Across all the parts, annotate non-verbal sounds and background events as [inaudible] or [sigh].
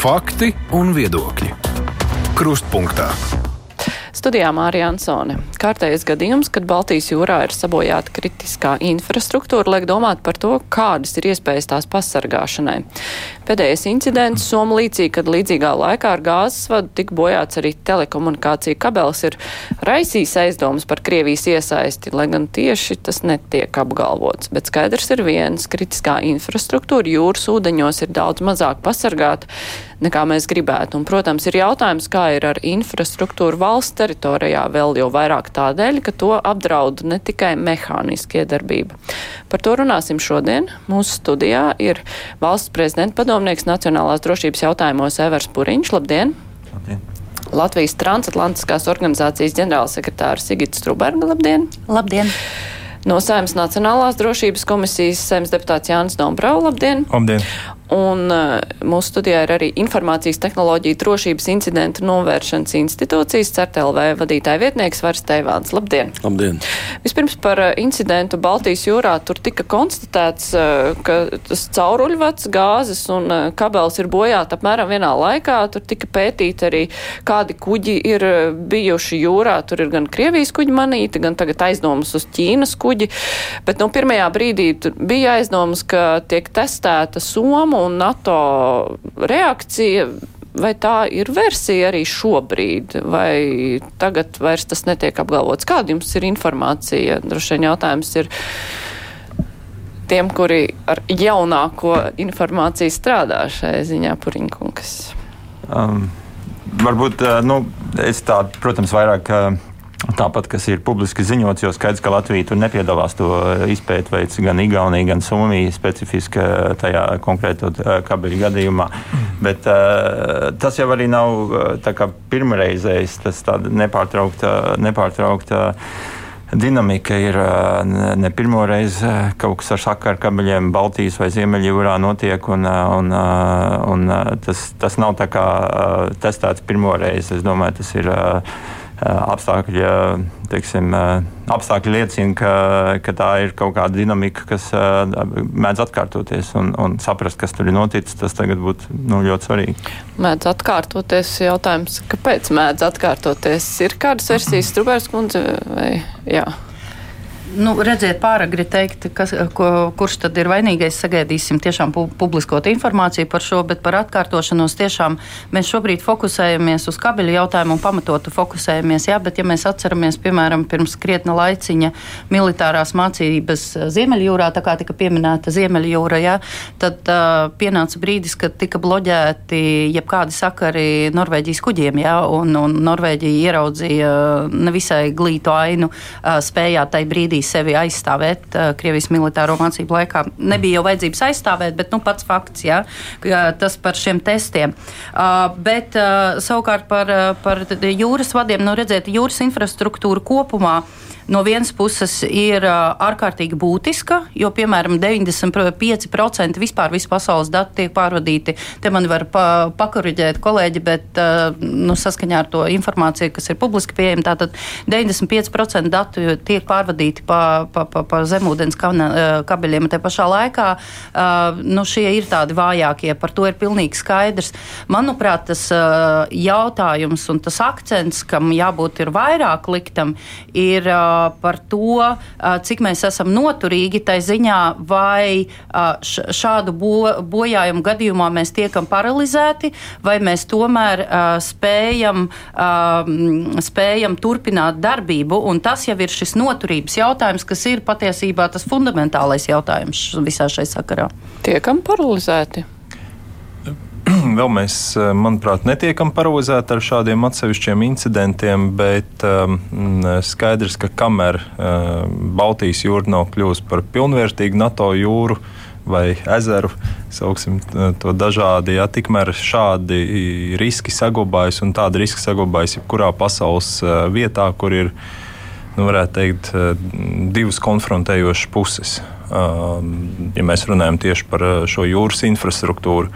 Fakti un viedokļi. Krustpunktā. Studijā Mārija Ansone. Kārtējais gadījums, kad Baltijas jūrā ir sabojāta kritiskā infrastruktūra, liek domāt par to, kādas ir iespējas tās pasargāšanai. Pēdējais incidents Somu līcī, kad līdzīgā laikā ar gāzes vadu tika bojāts arī telekomunikācija kabelis, ir raisījis aizdomas par Krievijas iesaisti, lai gan tieši tas netiek apgalvots. Bet skaidrs ir viens - kritiskā infrastruktūra jūras ūdeņos ir daudz mazāk pasargāta nekā mēs gribētu. Un, protams, ir jautājums, kā ir ar infrastruktūru valsts teritorijā, vēl jau vairāk tādēļ, ka to apdraud ne tikai mehāniski iedarbība. Par to runāsim šodien. Mūsu studijā ir valsts prezidenta padomnieks Nacionālās drošības jautājumos Evers Puriņš. Labdien! Labdien! Latvijas transatlantiskās organizācijas ģenerālsekretārs Sigits Struberga. Labdien! Labdien! No Saimnes Nacionālās drošības komisijas Saimnes deputāts Jānis Dombrau. Labdien! Labdien! Un uh, mūsu studijā ir arī Informācijas tehnoloģija drošības incidentu novēršanas institūcijas CERTLV vadītāja vietnieks Vars Teivāns. Labdien! Labdien! Vispirms par uh, incidentu Baltijas jūrā. Tur tika konstatēts, uh, ka tas cauruļvats, gāzes un kabels ir bojāti apmēram vienā laikā. Tur tika pētīti arī, kādi kuģi ir bijuši jūrā. Tur ir gan Krievijas kuģi manīti, gan tagad aizdomas uz Ķīnas kuģi. Bet no nu, pirmajā brīdī bija aizdomas, ka tiek testēta Soma un NATO reakcija. Vai tā ir versija arī šobrīd, vai tagad vairs tas netiek apgalvots? Kāda jums ir informācija? Droši vien jautājums ir tiem, kuri ar jaunāko informāciju strādā šajā ziņā, Purinkungs. Um, varbūt, nu, es tādu, protams, vairāk. Uh, Tāpat, kas ir publiski ziņots, jo skaidrs, ka Latvija tur nepiedalās to izpēti veids gan Igaunija, gan Somija specifiski tajā konkrēto kabeļu gadījumā. Bet tas jau arī nav pirmreizējs, tas tāda nepārtraukta. nepārtraukta dinamika ir ne pirmo reizi kaut kas ar sakaru kabeļiem Baltijas vai Ziemeļjūrā notiek, un, un, un tas, tas nav tā kā testēts pirmo reizi. Es domāju, tas ir apstākļi, teiksim, apstākļi liecina, ka, ka tā ir kaut kāda dinamika, kas mēdz atkārtoties un, un saprast, kas tur ir noticis. Tas tagad būtu nu, ļoti svarīgi. Mēdz atkārtoties jautājums, kāpēc mēdz atkārtoties? Ir kādas versijas, Strubērs kundze vai jā? Nu, redziet, pāragri teikt, kas, ko, kurš tad ir vainīgais. Sagaidīsim tiešām pu publiskot informāciju par šo, bet par atkārtošanos tiešām mēs šobrīd fokusējamies uz kabeļu jautājumu un pamatotu fokusējamies. Jā, bet ja mēs atceramies, piemēram, pirms krietna laiciņa militārās mācības Ziemeļjūrā, tā kā tika pieminēta Ziemeļjūra, jā, tad uh, pienāca brīdis, kad tika bloģēti jebkādi sakari Norvēģijas kuģiem, jā, un, un Norvēģija ieraudzīja nevisai glītu ainu, uh, spējā tai brīdī arī sevi aizstāvēt uh, Krievijas militāro mācību laikā. Nebija jau vajadzības aizstāvēt, bet nu, pats fakts, ja, tas par šiem testiem. Uh, bet uh, savukārt par, uh, par jūras vadiem, nu redzēt, jūras infrastruktūra kopumā. No vienas puses ir uh, ārkārtīgi būtiska, jo, piemēram, 95% vispār visu pasaules datu tiek pārvadīti. Te man var pa, pakoriģēt kolēģi, bet uh, nu, saskaņā ar to informāciju, kas ir publiski pieejama, tātad 95% datu tiek pārvadīti pa, pa, pa, pa zemūdens kabeļiem. Te pašā laikā uh, nu, šie ir tādi vājākie, par to ir pilnīgi skaidrs. Manuprāt, tas uh, jautājums un tas akcents, kam jābūt ir vairāk liktam, ir uh, par to, cik mēs esam noturīgi tai ziņā, vai šādu bo, bojājumu gadījumā mēs tiekam paralizēti, vai mēs tomēr spējam, spējam turpināt darbību. Un tas jau ir šis noturības jautājums, kas ir patiesībā tas fundamentālais jautājums visā šai sakarā. Tiekam paralizēti. [clears throat] vēl mēs, eh, manuprāt, netiekam paralizēti ar šādiem atsevišķiem incidentiem, bet um, skaidrs, ka kamēr uh, Baltijas jūra nav kļuvusi par pilnvērtīgu NATO jūru, vai ezeru, sauksim to dažādi. Ja, tikmēr šādi riski saglabājas, un tāda riska saglabājas jebkurā pasaules vietā, kur ir nu, teikt, divas konfrontējošas puses. Ja mēs runājam tieši par šo jūras infrastruktūru,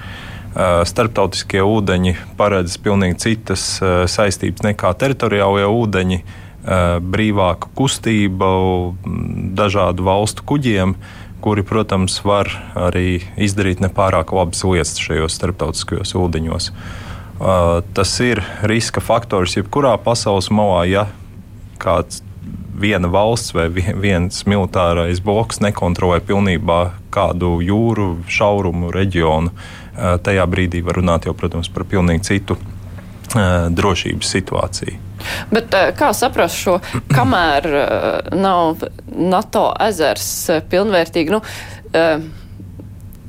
starptautiskie ūdeņi paredz pilnīgi citas saistības nekā teritoriālie ūdeņi, brīvāka kustība dažādu valstu kuģiem, kuri, protams, var arī izdarīt nepārāk labas lietas šajos starptautiskajos ūdeņos. Tas ir riska faktors jebkurā pasaules malā, ja kāds viena valsts vai viens militārais bloks nekontrolē pilnībā kādu jūru, šaurumu, reģionu, tajā brīdī var runāt jau, protams, par pilnīgi citu drošības situāciju. Bet kā saprast šo, kamēr nav NATO ezers pilnvērtīgi? Nu,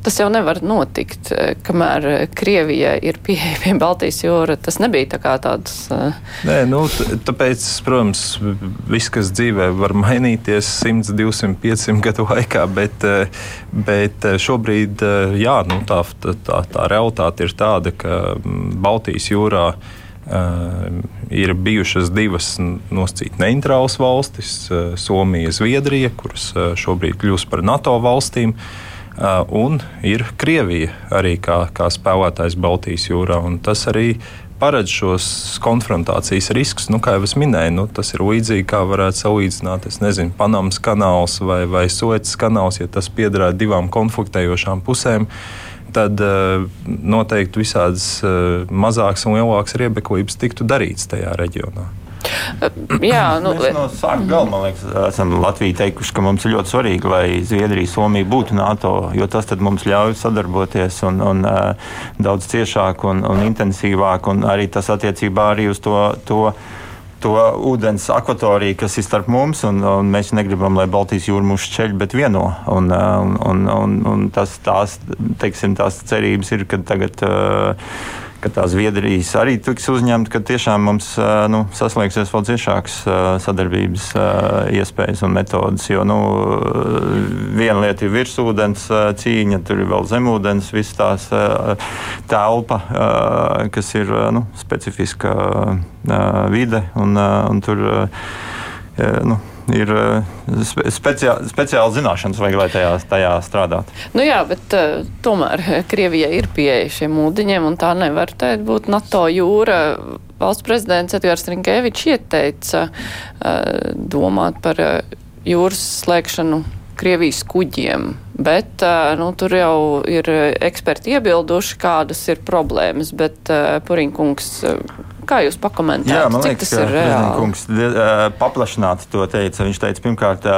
tas jau nevar notikt, eh, kamēr eh, Krievija ir pieeja pie Baltijas jūra. Tas nebija tā kā tāds. Uh... Nē, nu, tāpēc, protams, viss, kas dzīvē, var mainīties 100, 200, 500 gadu laikā, bet, bet šobrīd jā, nu, tā, tā, tā realitāte ir tāda, ka mm, Baltijas jūrā ir bijušas divas nosacīti neitrālas valstis, Somija, Zviedrija, kuras šobrīd kļūst par NATO valstīm. Uh, un ir Krievija arī kā, kā spēlētājs Baltijas jūrā. Tas arī paredz šos konfrontācijas riskus. Nu, kā jau es minēju, nu, tas ir līdzīgi kā varētu salīdzināt, nezinu, Panamas kanāls vai, vai Suecas kanāls, ja tas piederētu divām konfliktējošām pusēm. Tad uh, noteikti visādas uh, mazākas un lielākas riebeklības tiktu darītas tajā reģionā. [clears throat] Jā, nu, Mēs no sākuma gala, man liekas, esam Latvijai teikuši, ka mums ir ļoti svarīgi, lai Zviedrija, Somija būtu NATO, jo tas mums ļauj sadarboties un, un uh, daudz ciešāk un, un intensīvāk, un arī tas attiecībā arī uz to. to to ūdens akvatoriju, kas ir starp mums, un, un mēs negribam, lai Baltijas jūra mūs šķeļ, bet vieno. Un, un, un, un tas, tās, teiksim, tās cerības ir, ka tagad. Uh, ka tā Zviedrijas arī tiks uzņemta, ka tiešām mums nu, saslēgsies vēl ciešākas sadarbības iespējas un metodas. Jo nu, viena lieta ir virsūdens cīņa, tur ir vēl zemūdens, viss tās telpa, kas ir nu, specifiska vide un, un tur. Nu, ir eh, speciā, speciāli zināšanas, vajag, lai tajā, tajā strādātu. Nu jā, bet uh, tomēr Krievija ir pieeja šiem ūdeņiem, un tā nevar būt NATO jūra. Valsts prezidents Edgars Rinkēvičs ieteica domāt par jūras slēgšanu Krievijas kuģiem, bet nu, tur jau ir eksperti iebilduši, kādas ir problēmas, bet Purinkungs Kā jūs pakomentējat? Jā, man liekas, tas ir reāli. Kungs paplašināti to teica. Viņš teica, pirmkārt,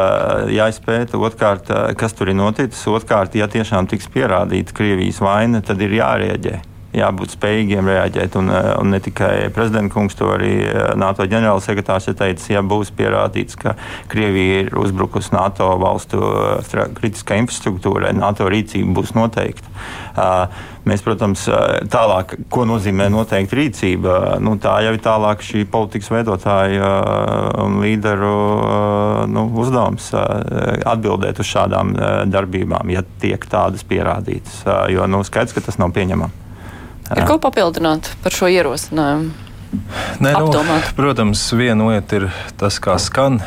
jāizpēta, otrkārt, kas tur ir noticis, otrkārt, ja tiešām tiks pierādīta Krievijas vaina, tad ir jārēģē jābūt spējīgiem reaģēt. Un, eh, un ne tikai prezidents kungs, to arī eh, NATO ģenerālsekretārs ir teicis, ja būs pierādīts, ka Krievija ir uzbrukusi NATO valstu eh, kritiskai infrastruktūrai, NATO rīcība būs noteikta. Mēs, protams, tālāk, ko nozīmē noteikti rīcība, nu, tā jau ir tālāk šī politikas veidotāja un līderu nu, uzdevums atbildēt uz šādām darbībām, ja tiek tādas pierādītas. Jo nu, skaidrs, ka tas nav pieņemams. Ir ko papildināt par šo ierosinājumu? Nē, nu, protams, viena lieta ir tas, kā skan,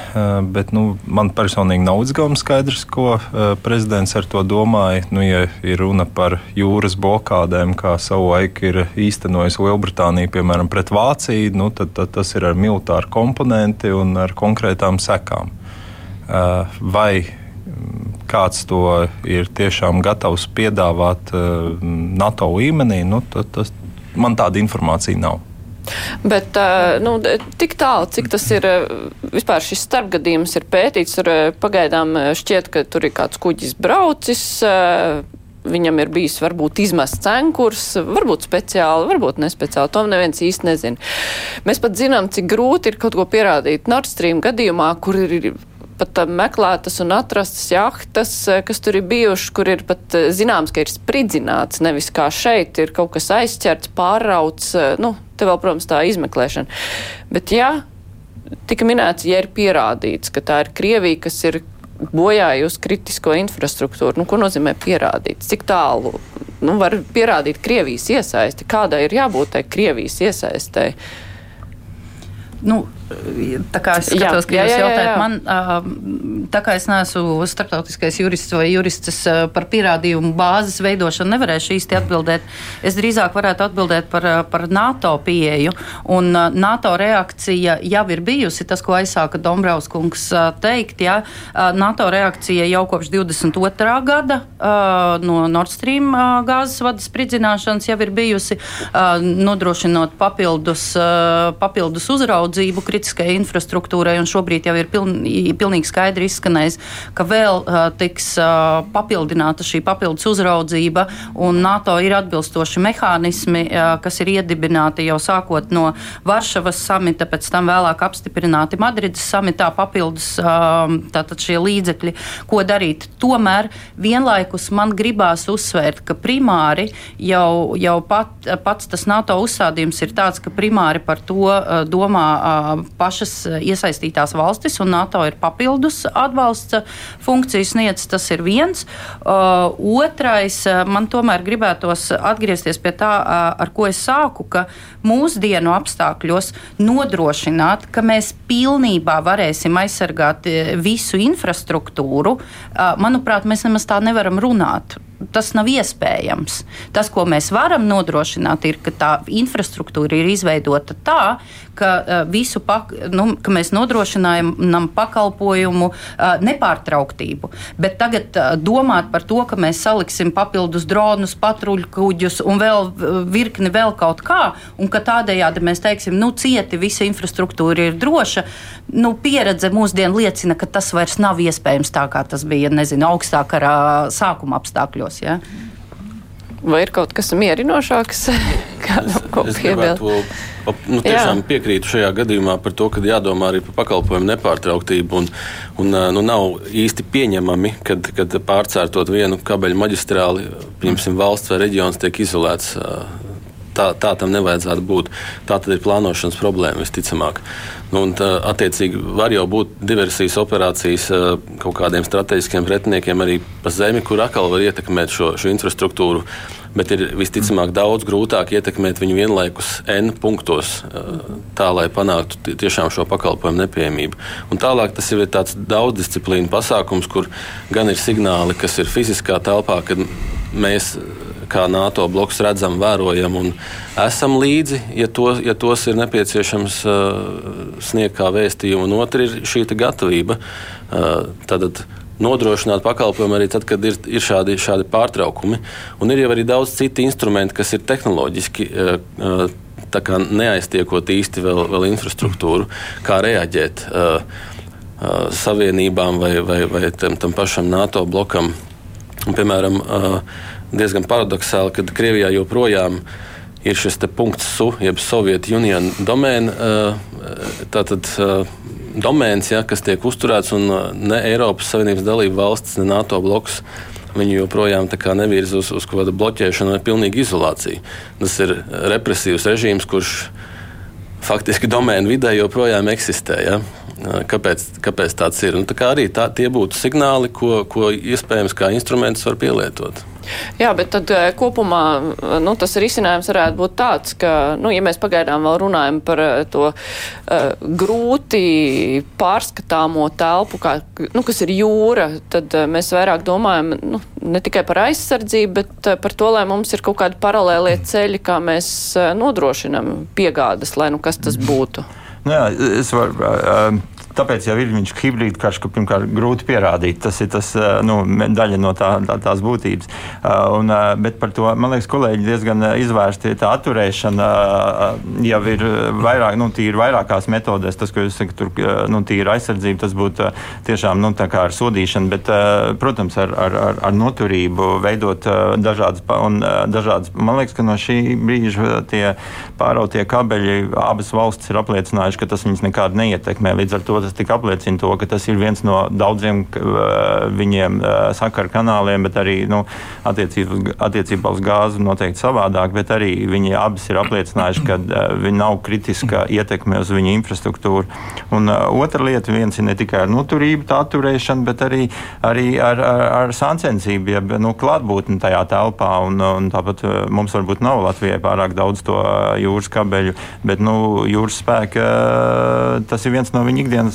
bet nu, man personīgi nav uzgājums skaidrs, ko prezidents ar to domāja. Nu, ja ir runa par jūras blokādēm, kā savulaik ir īstenojusi Lielbritānija, piemēram, pret Vāciju, nu, tad, tad tas ir ar militāru komponenti un ar konkrētām sekām. Vai kāds to ir tiešām gatavs piedāvāt uh, NATO līmenī, nu, tad, tas, man tāda informācija nav. Bet uh, nu, tik tālu, cik tas ir vispār šis starpgadījums ir pētīts, tur pagaidām šķiet, ka tur ir kāds kuģis braucis. Viņam ir bijis varbūt izmests cenkurs, varbūt speciāli, varbūt nespeciāli. To neviens īsti nezina. Mēs pat zinām, cik grūti ir kaut ko pierādīt Nord Stream gadījumā, kur ir pat meklētas un atrastas jahtas, kas tur ir bijušas, kur ir pat zināms, ka ir spridzināts, nevis kā šeit ir kaut kas aizķerts, pārrauts, eh, nu, te vēl, protams, tā izmeklēšana. Bet, jā, tika minēts, ja ir pierādīts, ka tā ir Krievija, kas ir bojājusi kritisko infrastruktūru. Nu, ko nozīmē pierādīt? Cik tālu nu, var pierādīt Krievijas iesaisti? Kādai ir jābūt tai Krievijas iesaistei? Nu, Tā kā es skatos, jā, ka jā, jūs jautājat man, tā kā es neesmu starptautiskais jurists vai jurists par pierādījumu bāzes veidošanu, nevarēšu īsti atbildēt. Es drīzāk varētu atbildēt par, par NATO pieeju. Un NATO reakcija jau ir bijusi tas, ko aizsāka Dombrovskungs teikt. Jā. NATO reakcija jau kopš 22. gada no Nord Stream gāzes vadas spridzināšanas jau ir bijusi, nodrošinot papildus, papildus uzraudzību kritiskai infrastruktūrai, un šobrīd jau ir piln, pilnīgi skaidri izskanējis, ka vēl uh, tiks uh, papildināta šī papildus uzraudzība, un NATO ir atbilstoši mehānismi, uh, kas ir iedibināti jau sākot no Varšavas samita, pēc tam vēlāk apstiprināti Madrides samitā papildus uh, tātad šie līdzekļi, ko darīt. Tomēr vienlaikus man gribās uzsvērt, ka primāri jau, jau pat, pats tas NATO uzstādījums ir tāds, ka primāri par to uh, domā uh, pašas eh, iesaistītās valstis, un NATO ir papildus atbalsta funkcijas sniedz. Tas ir viens. Uh, otrais, eh, man tomēr gribētos atgriezties pie tā, ar ko es sāku, ka mūsdienu apstākļos nodrošināt, ka mēs pilnībā varēsim aizsargāt visu infrastruktūru, manuprāt, mēs nemaz tā nevaram runāt tas nav iespējams. Tas, ko mēs varam nodrošināt, ir, ka tā infrastruktūra ir izveidota tā, ka, uh, visu pak, nu, ka mēs nodrošinām pakalpojumu uh, nepārtrauktību. Bet tagad uh, domāt par to, ka mēs saliksim papildus dronus, patruļkuģus un vēl virkni vēl kaut kā, un ka tādējādi mēs teiksim, nu, cieti visa infrastruktūra ir droša, nu, pieredze mūsdienu liecina, ka tas vairs nav iespējams tā, kā tas bija, nezinu, augstākā sākuma apstākļos. Ja? Vai ir kaut kas mierinošāks? Kādam ko piebilst? Nu, tiešām Jā. piekrītu šajā gadījumā par to, ka jādomā arī par pakalpojumu nepārtrauktību. Un, un, nu, nav īsti pieņemami, kad, kad pārcērtot vienu kabeļu maģistrāli, piemēram, valsts vai reģions tiek izolēts. Tā, tā tam nevajadzētu būt. Tā tad ir plānošanas problēma visticamāk. Nu, un, tā, attiecīgi, var jau būt diversijas operācijas kaut kādiem strateģiskiem pretiniekiem arī pa zemi, kur atkal var ietekmēt šo, šo infrastruktūru bet ir visticamāk daudz grūtāk ietekmēt viņu vienlaikus N punktos, tā lai panāktu tiešām šo pakalpojumu nepieejamību. Un tālāk tas ir tāds daudzdisciplīnu pasākums, kur gan ir signāli, kas ir fiziskā telpā, kad mēs kā NATO bloks redzam, vērojam un esam līdzi, ja, to, ja tos ir nepieciešams uh, sniegt kā vēstījumu. Un otra ir šī gatavība. Uh, tad, nodrošināt pakalpojumu arī tad, kad ir, ir šādi, šādi pārtraukumi. Un ir jau arī daudz citu instrumentu, kas ir tehnoloģiski. Uh, neaiztiekot īsti vēl, vēl infrastruktūru, kā reaģēt uh, uh, savienībām vai, vai, vai tam, tam pašam NATO blokam. Un, piemēram, uh, diezgan paradoxāli, ka Krievijā joprojām ir šis punkts SU, jeb Sovietu Union domēna. Uh, tātad, uh, domēns, ja, kas tiek uzturēts, un uh, ne Eiropas Savienības dalību valstis, ne NATO bloks. Viņu joprojām nevirza uz, uz kaut kādu bloķēšanu vai pilnīgu izolāciju. Tas ir represīvs režīms, kurš faktiski domēnu vidē joprojām eksistē. Ja? Kāpēc, kāpēc tāds ir? Nu, tā arī tā, tie būtu signāli, ko, ko iespējams kā instrumentus var pielietot. Jā, bet tad kopumā nu, tas risinājums varētu būt tāds, ka, nu, ja mēs pagaidām vēl runājam par to uh, grūti pārskatāmo telpu, kā, nu, kas ir jūra, tad uh, mēs vairāk domājam nu, ne tikai par aizsardzību, bet uh, par to, lai mums ir kaut kādi paralēlie ceļi, kā mēs uh, nodrošinam piegādes, lai nu kas tas būtu. Nu jā, es varu. Uh, Tāpēc jau ir viņš hibrīda karš, ka pirmkārt grūti pierādīt. Tas ir tas, nu, daļa no tā, tā, tās būtības. Un, bet par to, man liekas, kolēģi diezgan izvērsti tā atturēšana jau ir vairāk, nu, tīri vairākās metodēs. Tas, ko jūs sakat, tur, nu, tīri aizsardzība, tas būtu tiešām, nu, ar sodīšanu, bet, protams, ar, ar, ar, ar noturību veidot dažādas, un dažādas, man liekas, ka no šī brīža tie pārautie kabeļi abas valstis ir apliecinājuši, ka tas viņas nekādi neietekmē. Līdz ar to to tas tik apliecina to, ka tas ir viens no daudziem viņiem sakaru kanāliem, bet arī nu, attiecībā uz gāzi noteikti savādāk, bet arī viņi abas ir apliecinājuši, ka viņi nav kritiska ietekme uz viņu infrastruktūru. Un otra lieta, viens ir ne tikai ar noturību, tā atturēšana, bet arī, arī ar, ar, ar sāncensību, jeb nu, klātbūtni tajā telpā. Un, un tāpat mums varbūt nav Latvijai pārāk daudz to jūras kabeļu, bet nu, jūras spēka tas ir viens no viņa ikdienas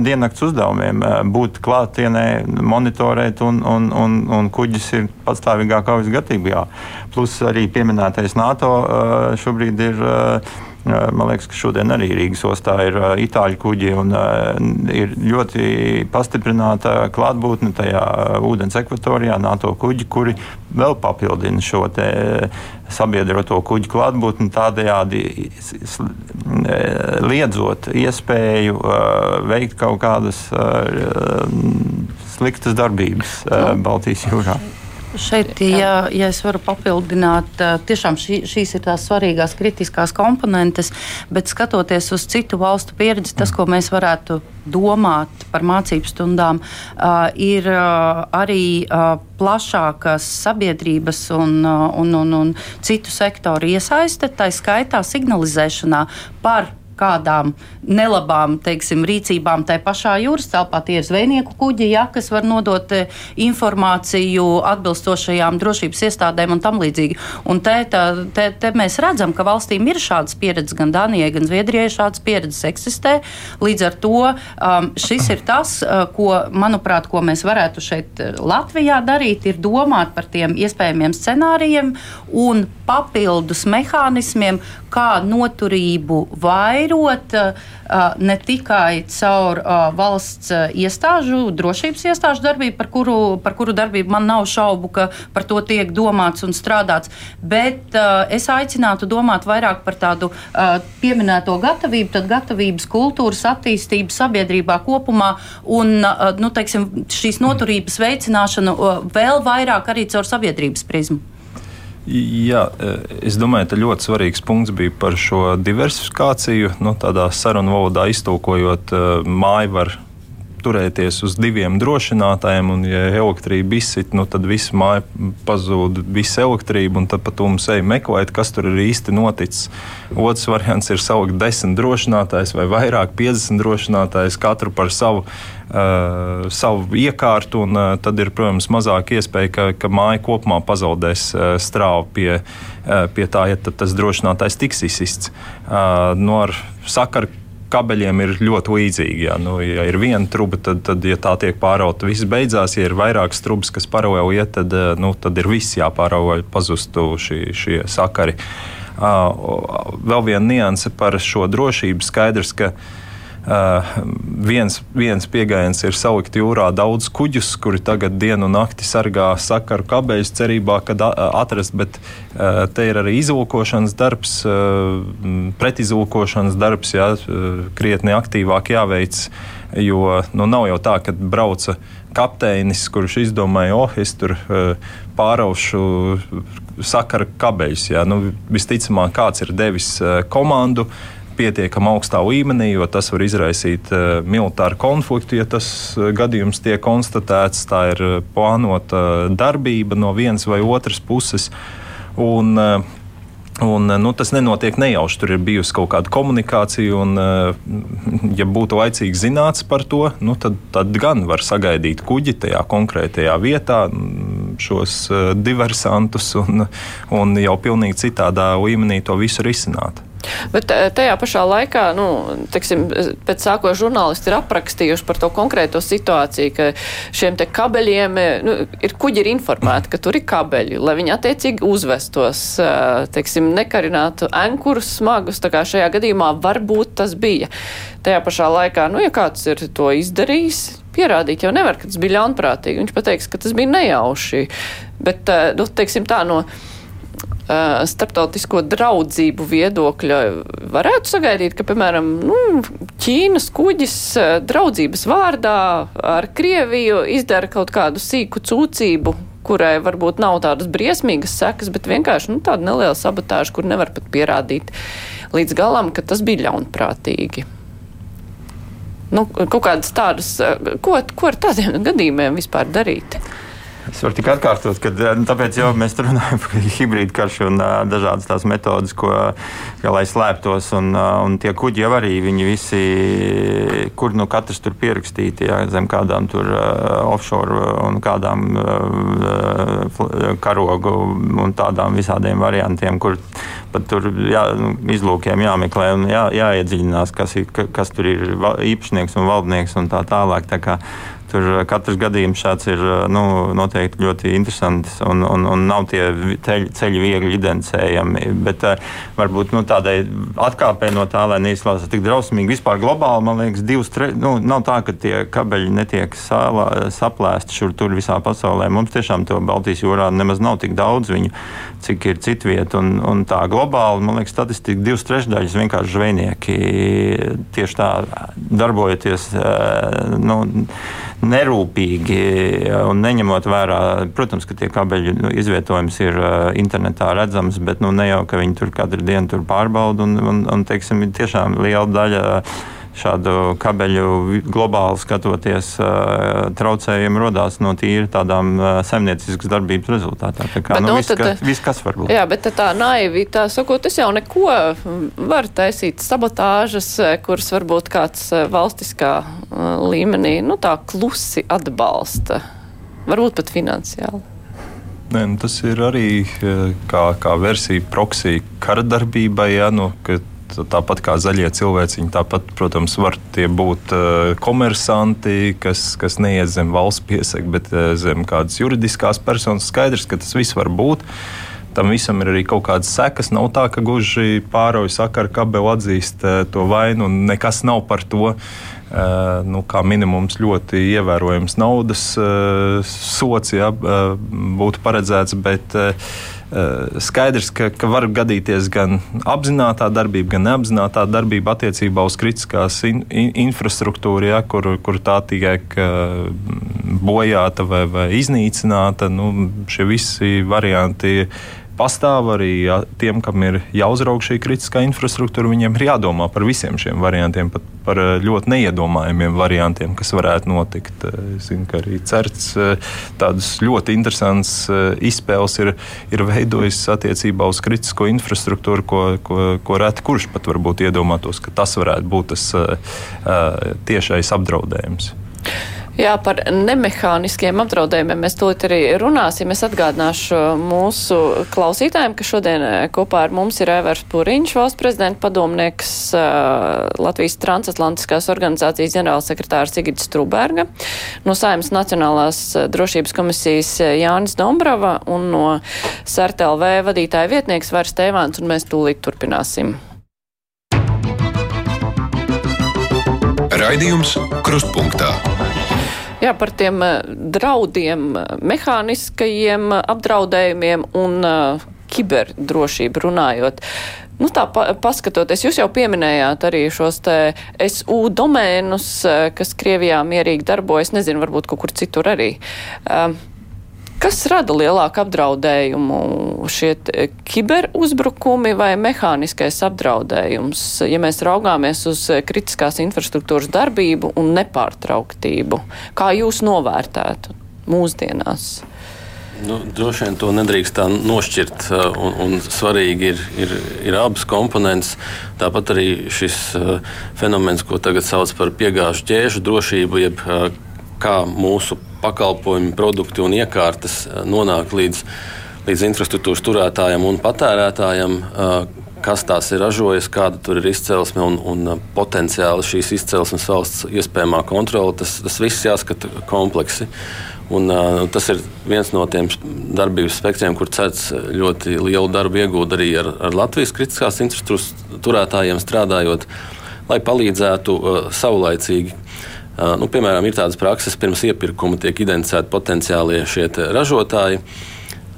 diennakts uzdevumiem - būt klātienē, monitorēt, un, un, un, un kuģis ir patstāvīgā kaujas gatavībā. Plus arī pieminētais NATO šobrīd ir Man liekas, ka šodien arī Rīgas ostā ir itāļu kuģi un ir ļoti pastiprināta klātbūtne tajā ūdens ekvatorijā, NATO kuģi, kuri vēl papildina šo sabiedroto kuģu klātbūtni, tādējādi liedzot iespēju veikt kaut kādas sliktas darbības Baltijas jūrā. Šeit, ja, ja es varu papildināt, tiešām šī, šīs ir tās svarīgās kritiskās komponentes, bet skatoties uz citu valstu pieredzi, tas, ko mēs varētu domāt par mācību stundām, ir arī plašākas sabiedrības un, un, un, un citu sektoru iesaiste, tā skaitā signalizēšanā par kādām nelabām teiksim, rīcībām tajā pašā jūras telpā. Tie ir zvejnieku kuģi, ja, kas var nodot e, informāciju atbilstošajām drošības iestādēm un tam līdzīgi. Un te, tā, te, te mēs redzam, ka valstīm ir šādas pieredzes, gan Danijai, gan Zviedrijai šādas pieredzes eksistē. Līdz ar to um, šis ir tas, uh, ko, manuprāt, ko mēs varētu šeit uh, Latvijā darīt, ir domāt par tiem iespējamiem scenārijiem un papildus mehānismiem, kā noturību vairot ne tikai caur valsts iestāžu, drošības iestāžu darbību, par kuru, par kuru darbību man nav šaubu, ka par to tiek domāts un strādāts, bet es aicinātu domāt vairāk par tādu pieminēto gatavību, tad gatavības kultūras attīstību sabiedrībā kopumā un nu, teiksim, šīs noturības veicināšanu vēl vairāk arī caur sabiedrības prizmu. Jā, es domāju, ka ļoti svarīgs punkts bija par šo diversifikāciju. Nu, tādā sarunu valodā iztūkojot, māju var turēties uz diviem drošinātājiem, un, ja elektrība izsit, nu, tad viss māja pazūd, visa elektrība, un tad pat mums ej meklēt, kas tur ir īsti noticis. Otrs variants ir saukt desmit drošinātājus vai vairāk, 50 drošinātājus, katru par savu. Uh, savu iekārtu, un uh, tad ir, protams, mazāk iespēja, ka, ka māja kopumā pazaudēs uh, strāvu pie, uh, pie tā, ja tas drošinātājs tiks izsists. Uh, no nu, ar sakaru kabeļiem ir ļoti līdzīgi. Ja, nu, ja ir viena truba, tad, tad ja tā tiek pārauta, viss beidzās. Ja ir vairākas trubas, kas paralēli iet, tad, eh, nu, tad ir viss jāpārauga, lai pazustu šī, šie sakari. Uh, vēl viena nianse par šo drošību skaidrs, ka viens, viens pieejams ir salikt jūrā daudz kuģus, kuri tagad dienu un nakti sargā sakaru kabeļus, cerībā, ka atrast, bet uh, te ir arī izlūkošanas darbs, uh, pretizlūkošanas darbs, jā, krietni aktīvāk jāveic. Jo nu, nav jau tā, ka brauca kapteinis, kurš izdomāja, oh, es tur pāraušu sakara kabeļus. Nu, visticamāk, kāds ir devis komandu pietiekami augstā līmenī, jo tas var izraisīt uh, militāru konfliktu, ja tas uh, gadījums tiek konstatēts. Tā ir uh, plānota darbība no vienas vai otras puses. Un, Un, nu, tas nenotiek nejauši. Tur ir bijusi kaut kāda komunikācija, un, ja būtu laicīgi zināts par to, nu, tad, tad gan var sagaidīt kuģi tajā konkrētajā vietā, šos diversantus, un, un jau pilnīgi citādā līmenī to visu risināt. Bet eh, tajā pašā laikā, nu, teksim, pēc sāko žurnālisti ir aprakstījuši par to konkrēto situāciju, ka šiem te kabeļiem, eh, nu, ir kuģi ir informēti, ka tur ir kabeļi, lai viņi attiecīgi uzvestos, eh, teiksim, nekarinātu enkurus smagus, tā kā šajā gadījumā varbūt tas bija. Tajā pašā laikā, nu, ja kāds ir to izdarījis, pierādīt jau nevar, ka tas bija ļaunprātīgi. Viņš pateiks, ka tas bija nejauši. Bet, nu, teiksim tā, no starptautisko draudzību viedokļa varētu sagaidīt, ka, piemēram, nu, Ķīnas kuģis draudzības vārdā ar Krieviju izdara kaut kādu sīku cūcību, kurai varbūt nav tādas briesmīgas sekas, bet vienkārši nu, tāda neliela sabotāža, kur nevar pat pierādīt līdz galam, ka tas bija ļaunprātīgi. Nu, kaut kādas tādas, ko, ko ar tādiem gadījumiem vispār darīt? Es varu tikai atkārtot, ka nu, tāpēc jau mēs runājam par [laughs] hibrīdu karšu un uh, dažādas tās metodas, ko, ja, lai slēptos. Un, uh, un tie kuģi jau arī viņi visi, kur nu katrs tur pierakstīti, jā, zem kādām tur uh, offshore un kādām uh, karogu un tādām visādiem variantiem, kur pat tur jā, nu, izlūkiem jāmeklē un jā, jāiedziļinās, kas, ir, kas tur ir īpašnieks un valdnieks un tā tālāk. Tā kā, Tur eh, katrs gadījums šāds ir eh, nu, noteikti ļoti interesants un, un, un nav tie ceļi, viegli identificējami. Bet uh, varbūt nu, tādai atkāpēji no tā, lai neizklausās tik drausmīgi, vispār globāli, man liekas, divas, tre, nu, nav tā, ka tie kabeļi netiek sālā, saplēsti šur tur visā pasaulē. Mums tiešām to Baltijas jūrā nemaz nav tik daudz viņu, cik ir citvieta. Un, un tā globāli, man liekas, statistika divas trešdaļas vienkārši zvejnieki tieši tā darbojoties. Nu, nerūpīgi un neņemot vērā, protams, ka tie kabeļu nu, izvietojums ir internetā redzams, bet nu, ne jau ka viņi tur katru dienu tur pārbauda un, un, un teiksim, tiešām liela daļa šādu kabeļu globāli skatoties, traucējumi radās no tīri tādām saimnieciskas darbības rezultātā. Tā kā, bet, nu, viss, ka, viss, kas var būt. Jā, bet tā naivi, tā sakot, es jau neko varu taisīt sabotāžas, kuras varbūt kāds valstiskā līmenī, nu tā klusi atbalsta, varbūt pat finansiāli. Nē, nu, tas ir arī kā, kā versija proksija kara darbībai, ja, nu, kad tāpat kā zaļie cilvēciņi, tāpat, protams, var tie būt uh, komersanti, kas, kas neiet zem valsts piesaka, bet uh, zem kādas juridiskās personas. Skaidrs, ka tas viss var būt. Tam visam ir arī kaut kādas sekas. Nav tā, ka gluži pārauj sakaru kabeli atzīst uh, to vainu un nekas nav par to. Nu, kā minimums ļoti ievērojams naudas sots ja, būtu paredzēts, bet Eh, skaidrs, ka, ka var gadīties gan apzināta darbība, gan neapzināta darbība attiecībā uz kritiskās in, in, infrastruktūru, ja, kur, kur tā tiek bojāta vai, vai iznīcināta. Nu, šie visi varianti pastāv arī tiem, kam ir jāuzraug šī kritiskā infrastruktūra. Viņiem ir jādomā par visiem šiem variantiem, pat par eh, ļoti neiedomājumiem variantiem, kas varētu notikt. Eh, es zinu, ka arī CERTS eh, tādas ļoti interesantas izspēles ir, ir veidojis attiecībā uz kritisko infrastruktūru, ko, ko, ko reti kurš pat varbūt iedomātos, ka tas varētu būt tas tiešais apdraudējums. Jā, par nemehāniskiem apdraudējumiem mēs tūlīt arī runāsim. Es atgādināšu mūsu klausītājiem, ka šodien eh, kopā ar mums ir Evers Puriņš, valsts prezidenta padomnieks, uh, Latvijas transatlantiskās organizācijas ģenerālsekretārs Sigits Struberga, no Saimas Nacionālās eh, drošības komisijas Jānis Dombrava un no SRTLV vadītāja vietnieks Vairs Tēvāns, un mēs tūlīt turpināsim. Raidījums Krustpunktā. Jā, par tiem eh, draudiem, eh, mehāniskajiem apdraudējumiem un uh, kiberdrošību runājot. Nu, tā pa, paskatoties, jūs jau pieminējāt arī šos te SU domēnus, kas Krievijā mierīgi darbojas, nezinu, varbūt kaut kur citur arī. Uh, Kas rada lielāku apdraudējumu? Šie kiberuzbrukumi vai mehāniskais apdraudējums, ja mēs raugāmies uz kritiskās infrastruktūras darbību un nepārtrauktību? Kā jūs novērtētu mūsdienās? Nu, droši vien to nedrīkst tā nošķirt. Uh, un, un svarīgi ir, ir, ir abas komponentes. Tāpat arī šis uh, fenomens, ko tagad sauc par piegāžu ķēžu drošību, jeb uh, kā mūsu pakalpojumi, produkti un iekārtas eh, nonāk līdz, līdz infrastruktūras turētājiem un patērētājiem, eh, kas tās ir ražojis, kāda tur ir izcelsme un, un eh, potenciāli šīs izcelsmes valsts iespējamā kontrole. Tas, tas viss jāskata kompleksi. Un, uh, tas ir viens no tiem darbības spektriem, kur CERTS ļoti lielu darbu iegūda arī ar, ar Latvijas kritiskās infrastruktūras turētājiem strādājot, lai palīdzētu uh, saulaicīgi Nu, piemēram, ir tādas prakses, pirms iepirkuma tiek identificēti potenciālie šie ražotāji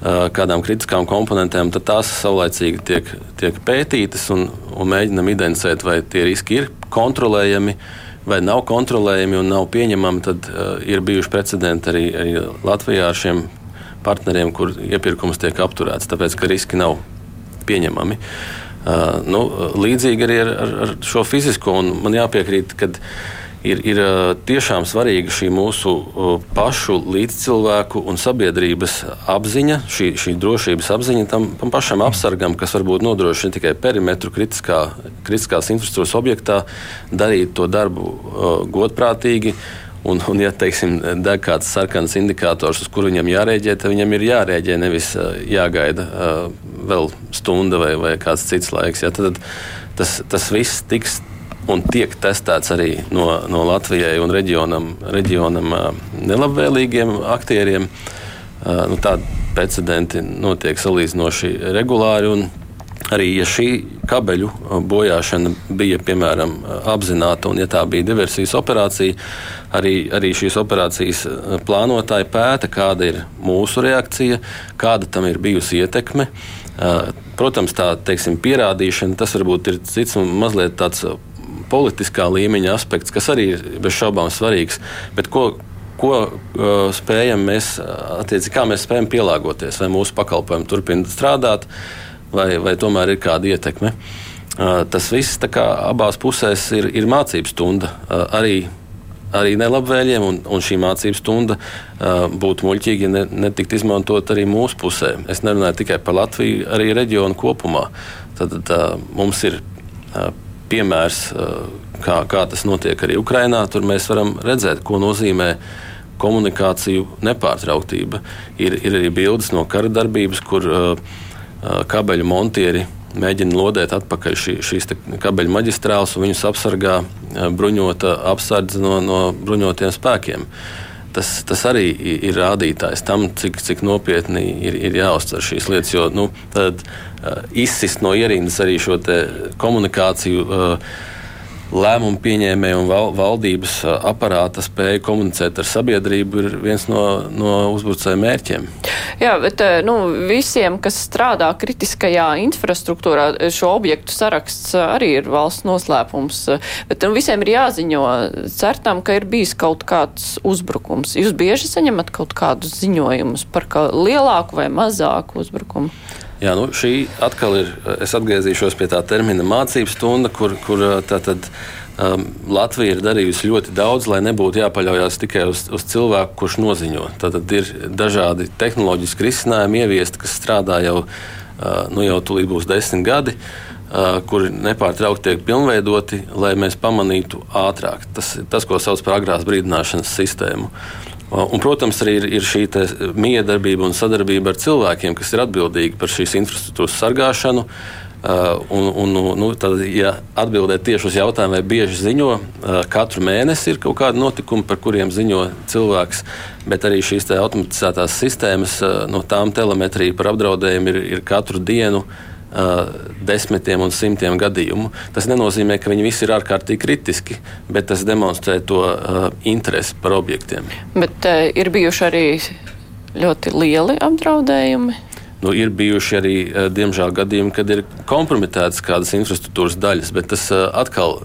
kādām kritiskām komponentēm, tad tās saulēcīgi tiek, tiek pētītas un, un mēģinam identificēt, vai tie riski ir kontrolējami vai nav kontrolējami un nav pieņemami. Tad uh, ir bijuši precedenti arī, arī Latvijā ar šiem partneriem, kur iepirkums tiek apturēts, tāpēc ka riski nav pieņemami. Uh, nu, līdzīgi arī ar, ar šo fizisko, un man jāpiekrīt, ka ir, ir tiešām svarīga šī mūsu pašu līdzcilvēku un sabiedrības apziņa, šī, šī drošības apziņa tam, tam pašam apsargam, kas varbūt nodrošina tikai perimetru kritiskā, kritiskās infrastruktūras objektā, darīt to darbu godprātīgi. Un, un ja teiksim, deg kāds sarkans indikators, uz kuru viņam jārēģē, tad viņam ir jārēģē, nevis jāgaida uh, vēl stunda vai, vai kāds cits laiks. Ja, tad tas, tas viss tiks un tiek testēts arī no, no Latvijai un reģionam, reģionam nelabvēlīgiem aktieriem. Nu, Tādi precedenti notiek salīdzinoši regulāri. Arī ja šī kabeļu bojāšana bija piemēram apzināta un ja tā bija diversijas operācija, arī, arī šīs operācijas plānotāji pēta, kāda ir mūsu reakcija, kāda tam ir bijusi ietekme. Protams, tā teiksim, pierādīšana, tas varbūt ir cits un mazliet tāds politiskā līmeņa aspekts, kas arī ir bez šaubām svarīgs. Bet ko, ko uh, spējam mēs, attiecīgi, kā mēs spējam pielāgoties, vai mūsu pakalpojumi turpina strādāt, vai, vai tomēr ir kāda ietekme. Uh, tas viss kā, abās pusēs ir, ir mācību stunda. Uh, arī arī nelabvēlīgiem, un, un šī mācību stunda uh, būtu muļķīgi, ne, netikt izmantot arī mūsu pusē. Es nerunāju tikai par Latviju, arī reģionu kopumā. Tad, tad uh, mums ir uh, piemērs, kā, kā tas notiek arī Ukrajinā. Tur mēs varam redzēt, ko nozīmē komunikāciju nepārtrauktība. Ir, ir arī bildes no kara darbības, kur uh, kabeļu montieri mēģina lodēt atpakaļ šī, šīs kabeļu maģistrāles un viņus apsargā bruņota apsardze no, no bruņotiem spēkiem. Tas, tas arī ir rādītājs tam, cik, cik nopietni ir, ir jāuztver šīs lietas. Jo nu, tad, uh, izsist no ierindas arī šo komunikāciju. Uh, lēmumu pieņēmēju un val, valdības aparāta spēja komunicēt ar sabiedrību ir viens no, no uzbrucēju mērķiem. Jā, bet nu, visiem, kas strādā kritiskajā infrastruktūrā, šo objektu saraksts arī ir valsts noslēpums. Bet nu, visiem ir jāziņo, certam, ka ir bijis kaut kāds uzbrukums. Jūs bieži saņemat kaut kādus ziņojumus par lielāku vai mazāku uzbrukumu? Jā, nu, šī atkal ir. Es atgriezīšos pie tā termina mācību stunda, kur, kur tātad. Um, Latvija ir darījusi ļoti daudz, lai nebūtu jāpaļaujas tikai uz, uz cilvēku, kurš noziņo. Tad ir dažādi tehnoloģiski risinājumi ieviesti, kas strādā jau, uh, nu, jau tūlīt būs desmit gadi, uh, kuri nepārtraukti tiek pilnveidoti, lai mēs pamanītu ātrāk. Tas ir tas, ko sauc par agrās brīdināšanas sistēmu. Un, protams, arī ir, ir šī miedarbība un sadarbība ar cilvēkiem, kas ir atbildīgi par šīs infrastruktūras sargāšanu. Uh, un, un, nu, tad, ja atbildēt tieši uz jautājumu, vai bieži ziņo, uh, katru mēnesi ir kaut kādi notikumi, par kuriem ziņo cilvēks, bet arī šīs automatizētās sistēmas, uh, no tām telemetrija par apdraudējumu ir, ir katru dienu uh, desmitiem un simtiem gadījumu. Tas nenozīmē, ka viņi visi ir ārkārtīgi kritiski, bet tas demonstrē to interesi par objektiem. Bet ir bijuši arī ļoti lieli apdraudējumi. Nu, ir bijuši arī, diemžēl, gadījumi, kad ir kompromitētas kādas infrastruktūras daļas, bet tas atkal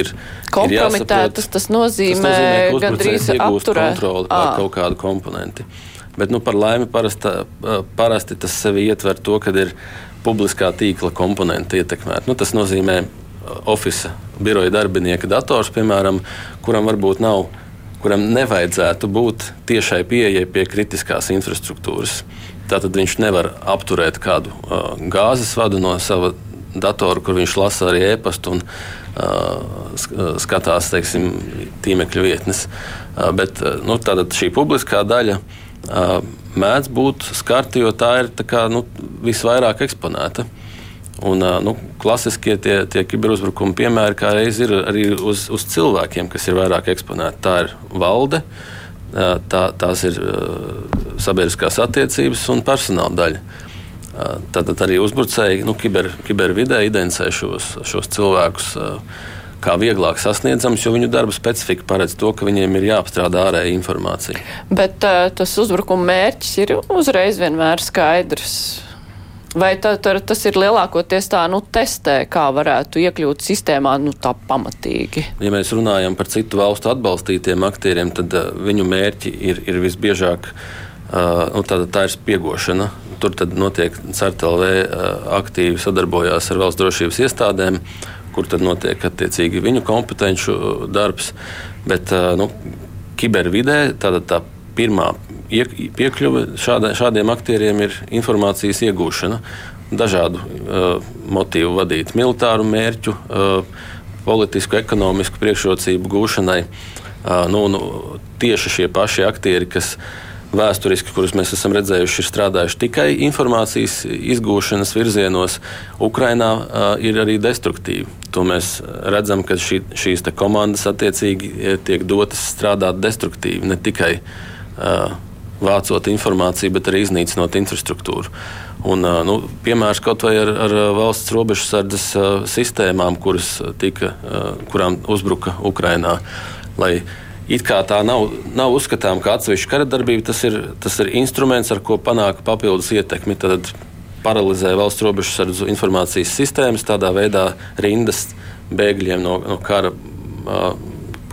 ir. Kompromitētas tas nozīmē, tas nozīmē gandrīz apturēt kontroli pār kaut kādu komponenti. Bet, nu, par laimi, parasti, parasti tas sevi ietver to, ka ir publiskā tīkla komponenti ietekmēt. Nu, tas nozīmē uh, oficiāla biroja darbinieka dators, piemēram, kuram varbūt nav, kuram nevajadzētu būt tiešai pieejai pie kritiskās infrastruktūras. Tātad viņš nevar apturēt kādu uh, gāzes vadu no sava datora, kur viņš lasa arī e-pastu un uh, uh skatās teiksim, tīmekļa vietnes. Uh, bet uh, nu, šī publiskā daļa mēdz būt skarti, jo tā ir tā kā, nu, visvairāk eksponēta. Un, nu, klasiskie tie, tie kiberuzbrukumi piemēri kā reiz ir arī uz, uz cilvēkiem, kas ir vairāk eksponēti. Tā ir valde, tā, tās ir sabiedriskās attiecības un personāla daļa. Tātad arī uzbrucēji nu, kiber, kibervidē identificē šos, šos cilvēkus kā vieglāk sasniedzams, jo viņu darba specifika paredz to, ka viņiem ir jāapstrādā ārēja informācija. Bet uh, tas uzbrukuma mērķis ir uzreiz vienmēr skaidrs. Vai tā, tā, tas ir lielākoties tā, nu, testē, kā varētu iekļūt sistēmā, nu, tā pamatīgi? Ja mēs runājam par citu valstu atbalstītiem aktieriem, tad uh, viņu mērķi ir, ir visbiežāk, uh, nu, tā, tā ir spiegošana. Tur notiek CERTLV uh, aktīvi sadarbojās ar valsts drošības iestādēm kur tad notiek attiecīgi viņu kompetenci darbs. Bet nu, kibervidē tāda tā pirmā piekļuve šāda, šādiem aktieriem ir informācijas iegūšana. Dažādu uh, motīvu vadīt, militāru mērķu, uh, politisku, ekonomisku priekšrocību gūšanai. Uh, nu, nu, tieši šie paši aktieri, kas vēsturiski, kurus mēs esam redzējuši, ir strādājuši tikai informācijas izgūšanas virzienos, Ukrainā uh, ir arī destruktīvi. To mēs redzam, ka šī, šīs komandas attiecīgi tiek dotas strādāt destruktīvi, ne tikai uh, vācot informāciju, bet arī iznīcinot infrastruktūru. Un, nu, piemērs kaut vai ar, ar valsts robežsardzes sistēmām, kuras tika, kurām uzbruka Ukrainā. Lai it kā tā nav, nav uzskatāms kā atsevišķa kara darbība, tas ir, tas ir instruments, ar ko panākt papildus ietekmi. Tad paralizē valsts robežsardzu informācijas sistēmas, tādā veidā rindas bēgļiem no, no kara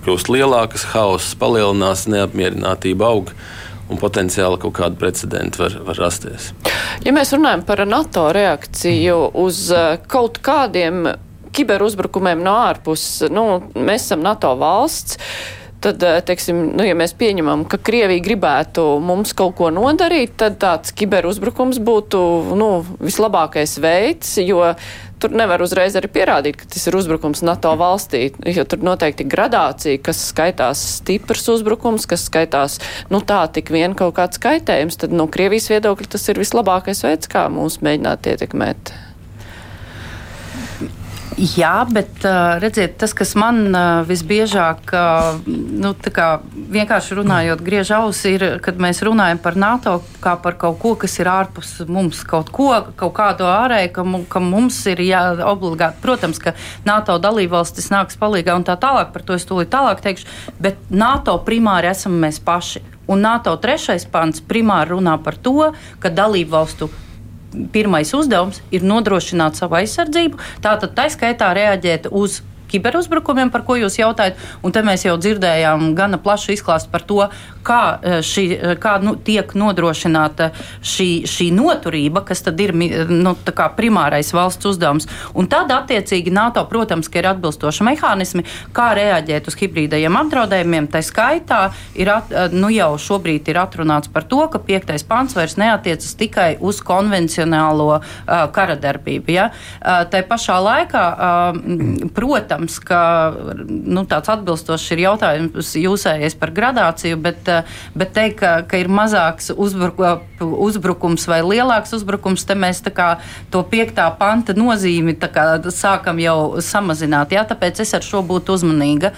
kļūst lielākas, hauss palielinās, neapmierinātība aug un potenciāli kaut kāda precedenta var, var rasties. Ja mēs runājam par NATO reakciju uz kaut kādiem kiberuzbrukumiem no ārpuses, nu, mēs esam NATO valsts. Tad, eh, teiksim, nu, ja mēs pieņemam, ka Krievija gribētu mums kaut ko nodarīt, tad tāds kiberuzbrukums būtu nu, vislabākais veids, jo tur nevar uzreiz arī pierādīt, ka tas ir uzbrukums NATO valstī, jo tur noteikti gradācija, kas skaitās stiprs uzbrukums, kas skaitās, nu tā tik vien kaut kāds kaitējums, tad no Krievijas viedokļa tas ir vislabākais veids, kā mūs mēģināt ietekmēt. Jā, bet redziet, tas, kas man visbiežāk, nu, vienkārši runājot, griež ausi, ir, kad mēs runājam par NATO kā par kaut ko, kas ir ārpus mums, kaut ko, kaut kādu ārēju, ka, ka mums ir jā, obligāti. Protams, ka NATO dalībvalstis nāks palīgā un tā tālāk, par to es tūlīt tālāk teikšu, bet NATO primāri esam mēs paši. Un NATO trešais pants primāri runā par to, ka dalībvalstu pirmais uzdevums ir nodrošināt savu aizsardzību, tātad tā skaitā reaģēt uz kiberuzbrukumiem, par ko jūs jautājat. Un te mēs jau dzirdējām gana plašu izklāstu par to, kā, e, šī, e, kā nu, tiek nodrošināta šī, šī noturība, kas tad ir nu, primārais valsts uzdevums. Un tad, attiecīgi, NATO, protams, ir atbilstoši mehānismi, kā reaģēt uz hibrīdajiem apdraudējumiem. Tā skaitā ir at, e, nu, jau šobrīd ir atrunāts par to, ka piektais pants vairs neatiecas tikai uz konvencionālo uh, kara darbību. Ja? Uh, tā pašā laikā, uh, protams, ka nu, tāds atbilstošs ir jautājums jūsējais par gradāciju, bet bet teikt, ka, ka ir mazāks uzbruk, uzbrukums vai lielāks uzbrukums, te mēs to piektā panta nozīmi sākam jau samazināt. Jā, tāpēc es ar šo būtu uzmanīga.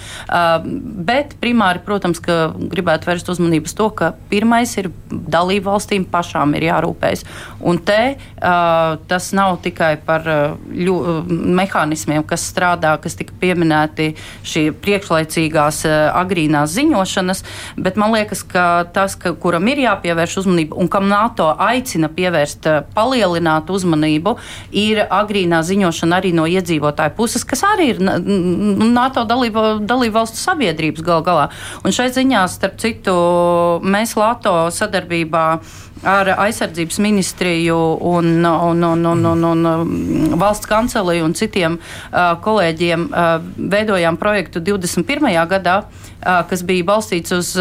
Bet primāri, protams, ka gribētu vērst uzmanību uz to, ka pirmais ir dalību valstīm pašām ir jārūpējas. Un te tas nav tikai par ļu, mehānismiem, kas strādā, kas tika pieminēti šī priekšlaicīgās agrīnās ziņošanas, bet man liekas, ka tas, ka, kuram ir jāpievērš uzmanība un kam NATO aicina pievērst, eh, palielināt uzmanību, ir agrīnā ziņošana arī no iedzīvotāju puses, kas arī ir NATO dalību, dalību valstu sabiedrības gal galā. Un šai ziņā, starp citu, mēs Lato sadarbībā ar aizsardzības ministriju un, un, un, un, un, un valsts kanceliju un citiem uh, kolēģiem uh, veidojām projektu 21. gadā, kas bija balstīts uz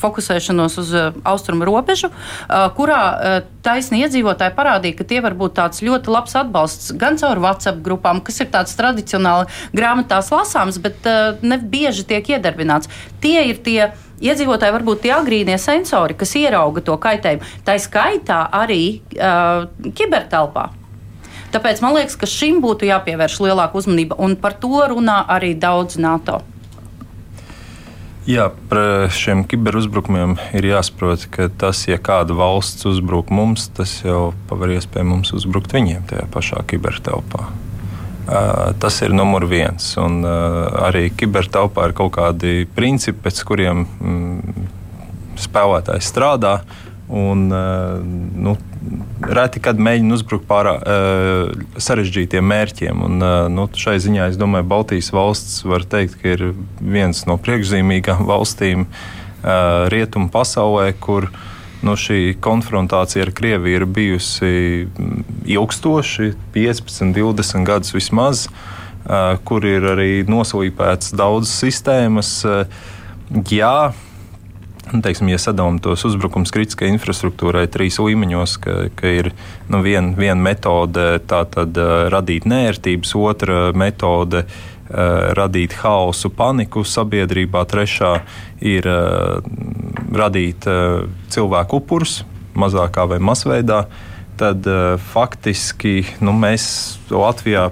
fokusēšanos uz austrumu robežu, kurā taisni iedzīvotāji parādīja, ka tie var būt tāds ļoti labs atbalsts gan caur WhatsApp grupām, kas ir tāds tradicionāli grāmatās lasāms, bet ne bieži tiek iedarbināts. Tie ir tie iedzīvotāji var būt tie agrīnie sensori, kas ierauga to kaitējumu. Tā skaitā arī uh, kibertelpā. Tāpēc man liekas, ka šim būtu jāpievērš lielāka uzmanība, un par to runā arī daudz NATO. Jā, par šiem kiberuzbrukumiem ir jāsaprot, ka tas, ja kāda valsts uzbruk mums, tas jau paver iespēju mums uzbrukt viņiem tajā pašā kibertelpā. Tas ir numur viens. Un, arī kibertelpā ir kaut kādi principi, pēc kuriem mm, spēlētājs strādā. Un, nu, reti kad mēģina uzbrukt pārāk sarežģītiem mērķiem. Un, nu, šai ziņā es domāju, Baltijas valsts var teikt, ka ir viens no priekšzīmīgām [laughs] valstīm rietumu pasaulē, kur nu, šī konfrontācija ar Krieviju ir bijusi mm, ilgstoši, 15, 20 gadus vismaz. kur ir arī noslīpētas daudzas sistēmas. Jā, teiksim, ja sadalām tos uzbrukums kritiskai infrastruktūrai trīs līmeņos, ka, ka ir nu, viena vien metode tātad radīt nērtības, otra metode radīt haosu, paniku sabiedrībā, trešā ir radīt cilvēku upurus mazākā vai masveidā, tad faktiski nu, mēs Latvijā,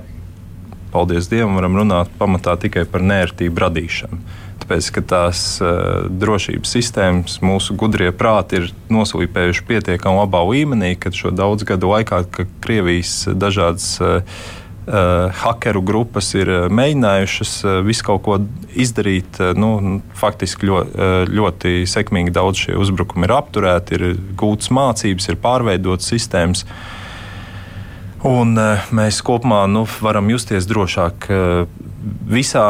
paldies Dievam, varam runāt pamatā tikai par nērtību radīšanu tāpēc, ka tās uh, drošības sistēmas mūsu gudrie prāti ir noslīpējuši pietiekami labā līmenī, ka šo daudzu gadu laikā, kad Krievijas dažādas uh, hakeru grupas ir mēģinājušas visu kaut ko izdarīt. Nu, faktiski ļoti, ļoti sekmīgi daudz šie uzbrukumi ir apturēti, ir gūtas mācības, ir pārveidotas sistēmas. Un mēs kopumā nu, varam justies drošāk visā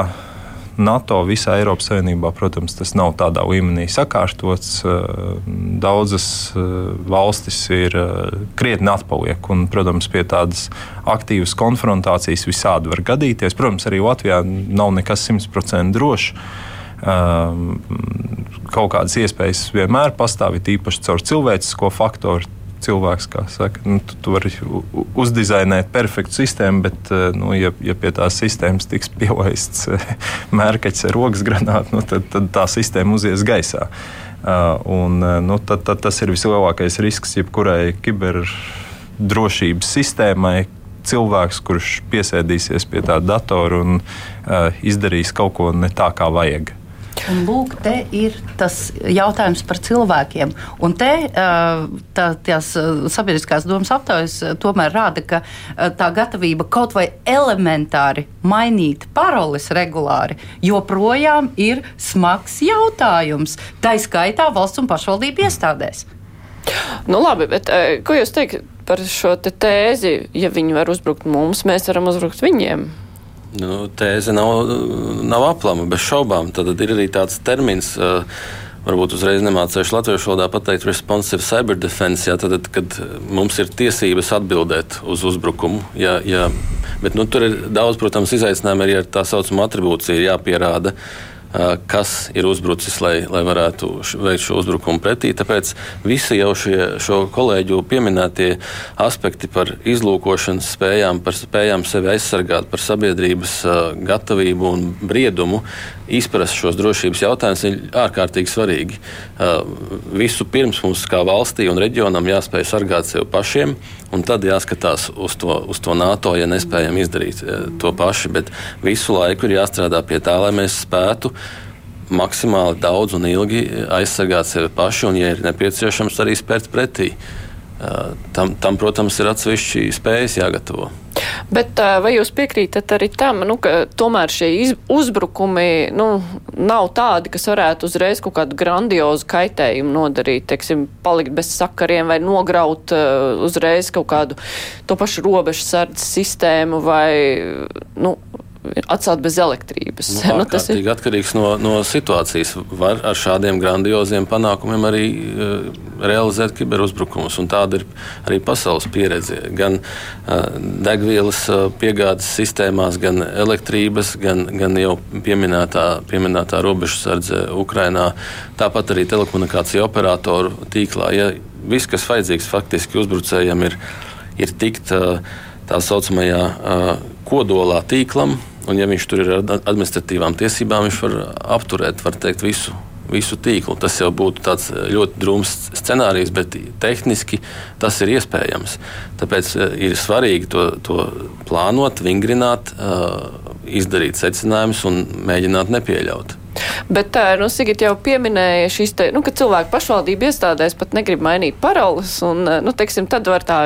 NATO visā Eiropas Savienībā, protams, tas nav tādā līmenī sakārtots. Eh, daudzas eh, valstis ir eh, krietni atpaliek, un, protams, pie tādas aktīvas konfrontācijas visādi var gadīties. Protams, arī Latvijā nav nekas simtprocentīgi drošs. Kaut kādas iespējas vienmēr pastāv, īpaši caur cilvēcisko faktoru cilvēks, kā saka, nu, tu, tu vari uzdizainēt perfektu sistēmu, bet, eh, nu, ja, ja pie tās sistēmas tiks pielaists eh, [laughs] mērķis ar rokas granātu, nu, tad, tad tā sistēma uzies gaisā. Uh, un, nu, tad, tad tas ir vislielākais risks jebkurai kiberdrošības sistēmai, cilvēks, kurš piesēdīsies pie tā datora un uh, izdarīs kaut ko ne tā, kā vajag. Un lūk, te ir tas jautājums par cilvēkiem. Un te tā, tās sabiedriskās domas aptaujas tomēr rāda, ka tā gatavība kaut vai elementāri mainīt paroles regulāri joprojām ir smags jautājums. Tā skaitā valsts un pašvaldību iestādēs. Nu, labi, bet ko jūs teikt par šo te tēzi? Ja viņi var uzbrukt mums, mēs varam uzbrukt viņiem. Nu, tēze nav, nav aplama, bez šaubām. Tad ir arī tāds termins. Uh, varbūt uzreiz nemācīšu latviešu valodā pateikt, responsive cyber defense, jā, tad, kad mums ir tiesības atbildēt uz uzbrukumu. Jā, jā, bet nu, tur ir daudz, protams, izaicinājumu arī ar tā saucamo atribūciju jāpierāda. Uh, kas ir uzbrucis, lai, lai varētu veikt šo uzbrukumu pretī. Tāpēc visi jau šie, šo kolēģu pieminētie aspekti par izlūkošanas spējām, par spējām sevi aizsargāt, par sabiedrības gatavību un briedumu izprast šos drošības jautājumus ir ārkārtīgi svarīgi. Visu pirms mums kā valstī un reģionam jāspēj sargāt sevi pašiem, un tad jāskatās uz to, uz to NATO, ja nespējam izdarīt to paši. Bet visu laiku ir jāstrādā pie tā, lai mēs spētu maksimāli daudz un ilgi aizsargāt sevi paši, un, ja ir nepieciešams, arī spērt pretī. Tam, tam, protams, ir atsevišķi spējas jāgatavo. Bet vai jūs piekrītat arī tam, nu, ka tomēr šie uzbrukumi nu, nav tādi, kas varētu uzreiz kaut kādu grandiozu kaitējumu nodarīt, teiksim, palikt bez sakariem vai nograut uh, uzreiz kaut kādu to pašu robežu sardzes sistēmu vai, nu, atstāt bez elektrības. Nu, [laughs] nu, tas ir atkarīgs no, no situācijas. Var ar šādiem grandioziem panākumiem arī uh, realizēt kiberuzbrukumus. Tāda ir arī pasaules pieredze. Gan uh, degvielas uh, piegādes sistēmās, gan elektrības, gan, gan jau pieminētā, pieminētā robežsardze Ukrainā, tāpat arī telekomunikāciju operatoru tīklā. Ja viss, kas vajadzīgs faktiski uzbrucējiem, ir, ir tikt uh, tā saucamajā uh, kodolā tīklam, Un, ja viņš tur ir ar administratīvām tiesībām, viņš var apturēt var teikt, visu, visu tīklu. Tas jau būtu tāds ļoti drūms scenārijs, bet tehniski tas ir iespējams. Tāpēc eh, ir svarīgi to, to plānot, vingrināt, eh, izdarīt secinājumus un mēģināt nepieļaut. Bet, nu, Sigit jau pieminēja šīs, te, nu, ka cilvēku pašvaldību iestādēs pat negrib mainīt paroles, un, nu, teiksim, tad var tā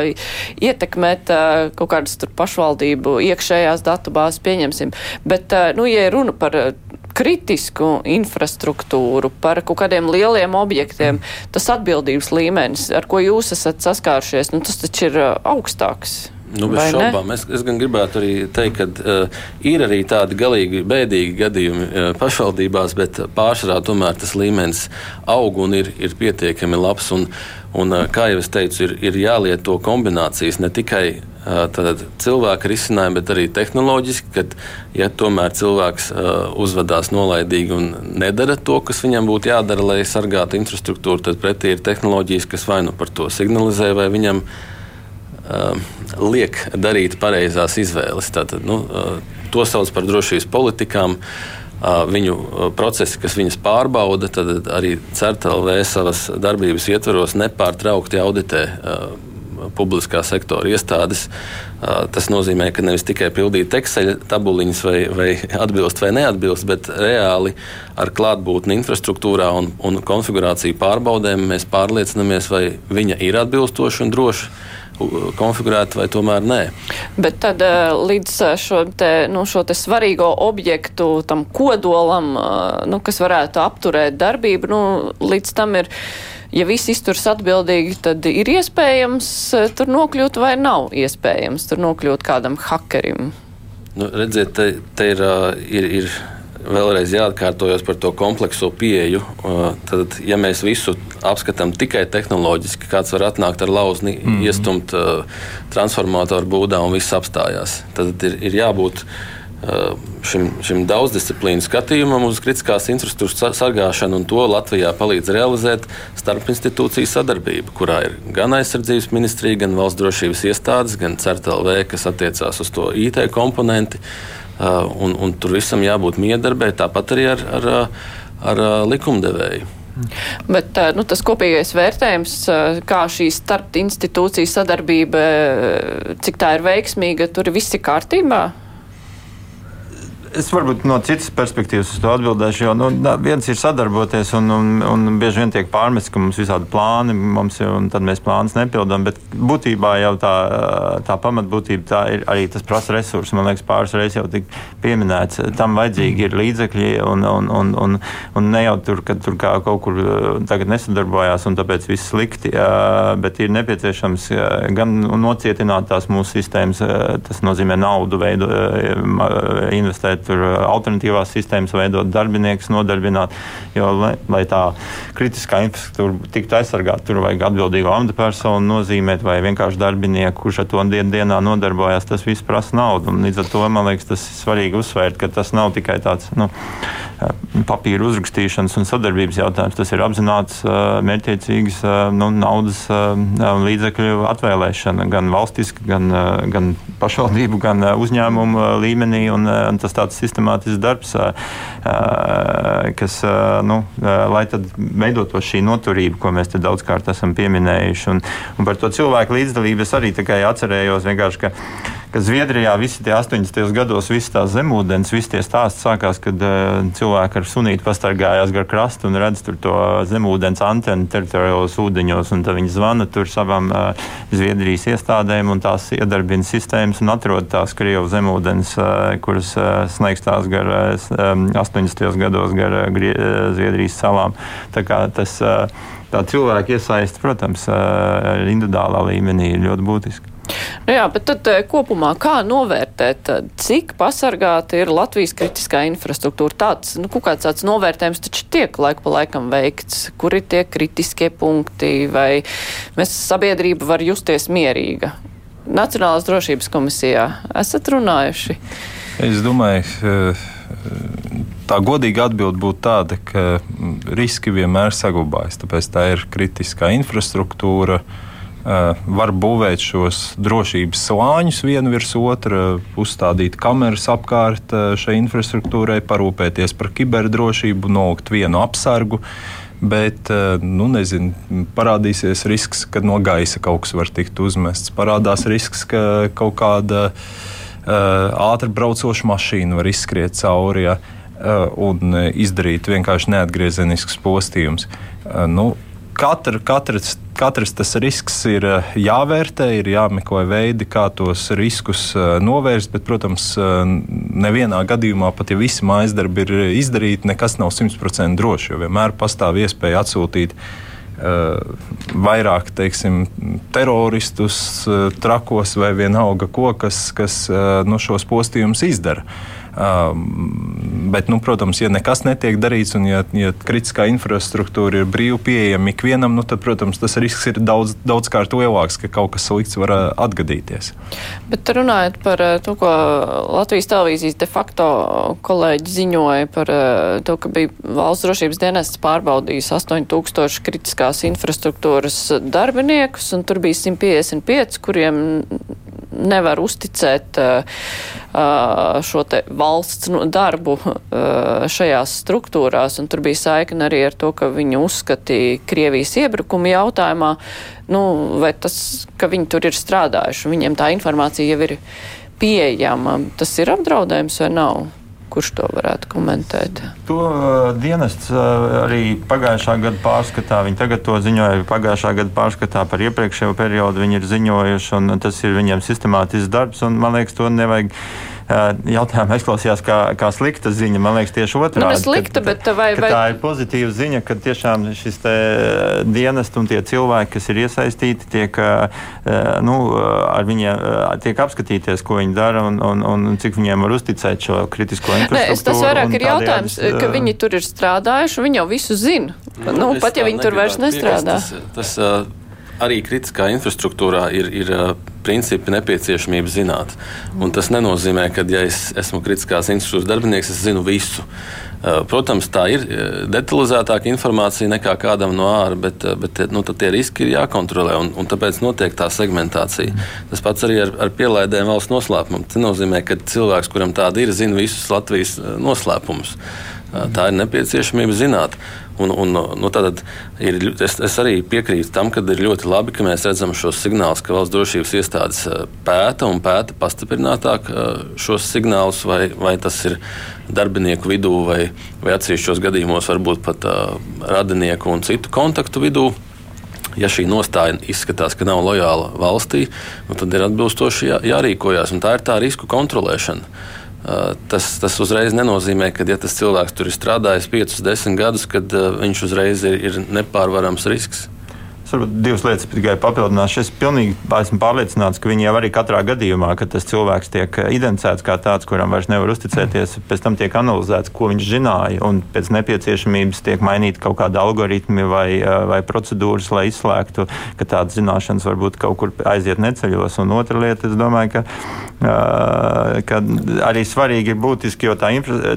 ietekmēt kaut kādas tur pašvaldību iekšējās datubāzes, pieņemsim. Bet, nu, ja runa par kritisku infrastruktūru, par kaut kādiem lieliem objektiem, tas atbildības līmenis, ar ko jūs esat saskārušies, nu, tas taču ir augstāks. Nu, bez šaubām. Es, es gan gribētu arī teikt, ka uh, ir arī tādi galīgi bēdīgi gadījumi uh, pašvaldībās, bet pārsvarā tomēr tas līmenis aug un ir, ir pietiekami labs. Un, un, uh, kā jau es teicu, ir, ir jālieto kombinācijas ne tikai Tātad cilvēka risinājumi, bet arī tehnoloģiski, kad ja tomēr cilvēks uh, uzvedās nolaidīgi un nedara to, kas viņam būtu jādara, lai sargātu infrastruktūru, tad pretī ir tehnoloģijas, kas vai nu par to signalizē, vai viņam uh, liek darīt pareizās izvēles. Tātad, nu, uh, to sauc par drošības politikām. Uh, viņu procesi, kas viņas pārbauda, tad arī CERTLV savas darbības ietvaros nepārtraukti auditē publiskā sektora iestādes. Tas nozīmē, ka nevis tikai pildīt Excel tabuliņas vai, vai atbilst vai neatbilst, bet reāli ar klātbūtni infrastruktūrā un, un konfigurāciju pārbaudēm mēs pārliecinamies, vai viņa ir atbilstoša un droša konfigurēta vai tomēr nē. Bet tad līdz šo, te, nu, šo te svarīgo objektu, tam kodolam, nu, kas varētu apturēt darbību, nu, līdz tam ir ja viss izturs atbildīgi, tad ir iespējams eh, tur nokļūt vai nav iespējams tur nokļūt kādam hakerim? Nu, redziet, te, te ir, ir, ir vēlreiz jāatkārtojas par to komplekso pieeju. Tad, ja mēs visu apskatām tikai tehnoloģiski, kāds var atnākt ar lauzni, mm -hmm. iestumt transformatoru būdā un viss apstājās, tad ir, ir jābūt šim, šim daudzdisciplīnu skatījumam uz kritiskās infrastruktūras sargāšanu, un to Latvijā palīdz realizēt starpinstitūciju sadarbība, kurā ir gan aizsardzības ministrija, gan valsts drošības iestādes, gan CERTLV, kas attiecās uz to IT komponenti. Un, un tur visam jābūt miedarbē, tāpat arī ar, ar, ar likumdevēju. Bet nu, tas kopīgais vērtējums, kā šī starpinstitūciju sadarbība, cik tā ir veiksmīga, tur viss ir kārtībā? Es varbūt no citas perspektīvas uz to atbildēšu. Jo nu, viens ir sadarboties, un, un, un bieži vien tiek pārmests, ka mums ir visādi plāni, mums tad mēs plānus nepildām. Bet būtībā jau tā, tā pamatbūtība tā ir arī tas prasa resursus. Man liekas, pāris reizes jau tika pieminēts. Tam vajadzīgi ir līdzekļi, un, un, un, un, un ne jau tur, kad tur kaut kur tagad nesadarbojās, un tāpēc viss slikti. Bet ir nepieciešams gan nocietināt tās mūsu sistēmas, tas nozīmē naudu veidu, investēt tur uh, alternatīvās sistēmas veidot, darbinieks nodarbināt. Jo, lai, lai tā kritiskā infrastruktūra tiktu aizsargāta, tur vajag atbildīgo amatpersonu nozīmēt vai vienkārši darbinieku, kurš ar to dien, dienā nodarbojas. Tas viss prasa naudu. Un līdz ar to man liekas, tas ir svarīgi uzsvērt, ka tas nav tikai tāds nu, uh, papīra uzrakstīšanas un sadarbības jautājums. Tas ir apzināts, uh, mērķiecīgs nu, naudas līdzekļu atvēlēšana gan valstiski, gan, gan pašvaldību, gan uzņēmumu līmenī. Un, un tas tāds sistemātisks darbs, kas, nu, lai tad veidotu šī noturība, ko mēs te daudzkārt esam pieminējuši. Un, un par to cilvēku līdzdalību es arī atcerējos vienkārši, ka ka Zviedrijā visi tie 80. gados, visas tās zemūdens, visi tie stāsti sākās, kad uh, cilvēki ar sunīti pastargājās gar krastu un redz tur to zemūdens antenu teritoriālos ūdeņos, un tad viņi zvana tur savām uh, Zviedrijas iestādēm, un tās iedarbina sistēmas un atrod tās Krievu zemūdens, uh, kuras uh, sniegstās gar uh, 80. gados gar uh, Zviedrijas salām. Tā kā tas uh, tā cilvēka iesaist, protams, uh, individuālā līmenī ir ļoti būtiski. Nu jā, bet tad eh, kopumā kā novērtēt, cik pasargāta ir Latvijas kritiskā infrastruktūra? Tāds, nu, kāds tāds novērtējums taču tiek laiku pa laikam veikts, kur ir tie kritiskie punkti, vai mēs sabiedrība var justies mierīga? Nacionālās drošības komisijā esat runājuši? Es domāju, eh, tā godīga atbilde būtu tāda, ka riski vienmēr saglabājas. Tāpēc tā ir kritiskā infrastruktūra. Eh, var būvēt šos drošības slāņus vienu virs otra, uzstādīt kameras apkārt eh, šai infrastruktūrai, parūpēties par kiberdrošību, nolikt vienu apsargu. Bet, nu, nezinu, parādīsies risks, ka no gaisa kaut kas var tikt uzmests. Parādās risks, ka kaut kāda ātri braucoša mašīna var izskriet cauri ja, uh, un izdarīt vienkārši neatgriezenisks postījums. Uh, nu, katra, katrs katrs tas risks ir eh, jāvērtē, ir jāmeklē veidi, kā tos riskus eh, novērst. Bet, protams, eh, nevienā gadījumā, pat ja visi mājas darbi ir izdarīti, nekas nav 100% droši. Jo vienmēr pastāv iespēja atsūtīt vairāk teiksim, teroristus, trakos vai vienalga ko, kas, kas nu, šos postījumus izdara. Um, bet, nu, protams, ja nekas netiek darīts un ja, ja kritiskā infrastruktūra ir brīvi pieejama ikvienam, nu, tad, protams, tas risks ir daudz, daudzkārt lielāks, ka kaut kas slikts var atgadīties. Bet runājot par to, ko Latvijas televīzijas de facto kolēģi ziņoja par to, ka bija valsts drošības dienests pārbaudījis 8000 kritiskās infrastruktūras darbiniekus, un tur bija 155, kuriem nevar uzticēt uh, šo te valsts nu, darbu šajās struktūrās, un tur bija saikna arī ar to, ka viņi uzskatīja Krievijas iebrukumu jautājumā, nu, vai tas, ka viņi tur ir strādājuši, viņiem tā informācija jau ir pieejama, tas ir apdraudējums vai nav? Kurš to varētu komentēt? To dienests arī pagājušā gada pārskatā, viņi tagad to ziņoja, pagājušā gada pārskatā par iepriekšējo periodu viņi ir ziņojuši, un tas ir viņiem sistemātisks darbs, un man liekas, to nevajag jautājumu izklausījās kā, kā slikta ziņa. Man liekas, tieši otrādi. Nu, slikta, ka, bet vai, vai... Tā ir pozitīva ziņa, ka tiešām šis dienests un tie cilvēki, kas ir iesaistīti, tiek, nu, ar viņiem tiek apskatīties, ko viņi dara un, un, un cik viņiem var uzticēt šo kritisko infrastruktūru. Nē, tas vairāk ir jautājums, jādis, ka viņi tur ir strādājuši, viņi jau visu zina. Nu, nu, pat ja viņi tur vairs nestrādā. Tas, tas, arī kritiskā infrastruktūrā ir, ir principi nepieciešamība zināt. Un tas nenozīmē, ka, ja es esmu kritiskās infrastruktūras darbinieks, es zinu visu. Protams, tā ir detalizētāka informācija nekā kādam no ārā, bet, bet nu, tie riski ir jākontrolē, un, un tāpēc notiek tā segmentācija. Tas pats arī ar, ar pielaidēm valsts noslēpumam. Tas nozīmē, ka cilvēks, kuram tāda ir, zina visus Latvijas noslēpumus. Tā ir nepieciešamība zināt. Un, un, nu, ir, es, es arī piekrītu tam, ka ir ļoti labi, ka mēs redzam šos signālus, ka valsts drošības iestādes pēta un pēta pastiprinātāk šos signālus, vai, vai tas ir darbinieku vidū, vai, vai atsevišķos gadījumos varbūt pat uh, radinieku un citu kontaktu vidū. Ja šī nostāja izskatās, ka nav lojāla valstī, nu, tad ir atbilstoši jā, jārīkojas. Tā ir tā risku kontrolēšana. Tas, tas uzreiz nenozīmē, ka, ja tas cilvēks tur ir strādājis 5, 10 gadus, tad viņš uzreiz ir, ir nepārvarams risks. Es varbūt divas lietas tikai papildināšu. Es pilnīgi esmu pārliecināts, ka viņi jau arī katrā gadījumā, kad tas cilvēks tiek identificēts kā tāds, kuram vairs nevar uzticēties, pēc tam tiek analizēts, ko viņš zināja, un pēc nepieciešamības tiek mainīti kaut kādi algoritmi vai, vai procedūras, lai izslēgtu, ka tādas zināšanas varbūt kaut kur aiziet neceļos. Un otra lieta, es domāju, ka, ka arī svarīgi ir būtiski, jo tā, infra,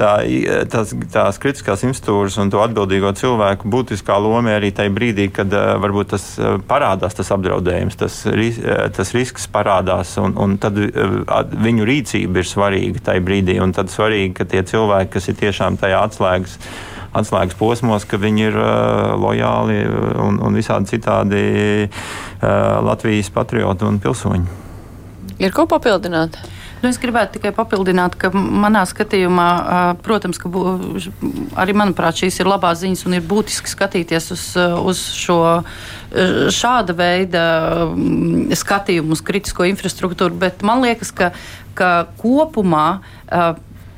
tā tā, tās, tās kritiskās institūcijas un to atbildīgo cilvēku būtiskā loma arī tajā brīdī, kad uh, varbūt tas uh, parādās, tas apdraudējums, tas, uh, tas risks parādās, un, un tad viņu rīcība ir svarīga tajā brīdī. Un tad svarīgi, ka tie cilvēki, kas ir tiešām tajā atslēgas atslēgas posmos, ka viņi ir uh, lojāli un, un visādi citādi uh, Latvijas patrioti un pilsoņi. Ir ko papildināt? Nu, es gribētu tikai papildināt, ka manā skatījumā, protams, ka bū, arī manuprāt, šīs ir labās ziņas un ir būtiski skatīties uz, uz šo šāda veida skatījumu uz kritisko infrastruktūru, bet man liekas, ka, ka kopumā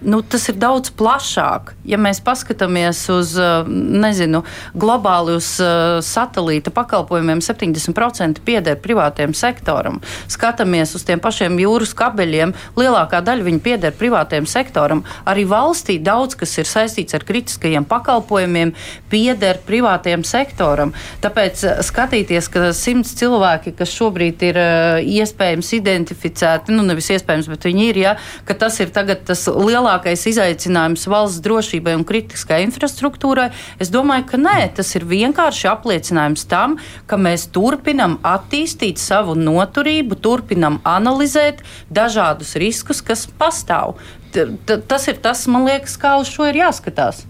nu, tas ir daudz plašāk. Ja mēs paskatāmies uz eh, nezinu, globāli uz eh, satelīta pakalpojumiem, 70% pieder privātajam sektoram. Skatāmies uz tiem pašiem jūras kabeļiem, lielākā daļa viņu pieder privātajam sektoram. Arī valstī daudz kas ir saistīts ar kritiskajiem pakalpojumiem, pieder privātajam sektoram. Tāpēc eh, skatīties, ka simts cilvēki, kas šobrīd ir iespējams identificēti, nu nevis iespējams, bet viņi ir, ja, ka tas ir tagad tas lielākais lielākais izaicinājums valsts drošībai un kritiskai infrastruktūrai? Es domāju, ka nē, tas ir vienkārši apliecinājums tam, ka mēs turpinam attīstīt savu noturību, turpinam analizēt dažādus riskus, kas pastāv. T tas ir tas, man liekas, kā uz šo ir jāskatās.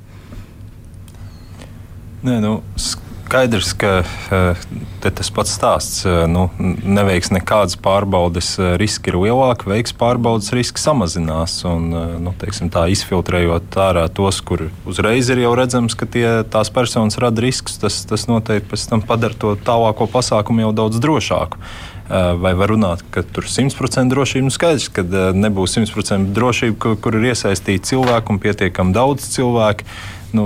Nē, nu, skaidrs, ka eh, tas pats stāsts eh, nu, neveiks nekādas pārbaudes, eh, riski ir lielāki, veiks pārbaudes, riski samazinās. Un, nu, teiksim, tā izfiltrējot ārā tos, kur uzreiz ir jau redzams, ka tie, tās personas rada riskus, tas, tas noteikti pēc tam padara to tālāko pasākumu jau daudz drošāku. Vai var runāt, ka tur ir 100% drošība? Nu, skaidrs, ka nebūs 100% drošība, kur, kur ir iesaistīti cilvēki un pietiekami daudz cilvēku nu,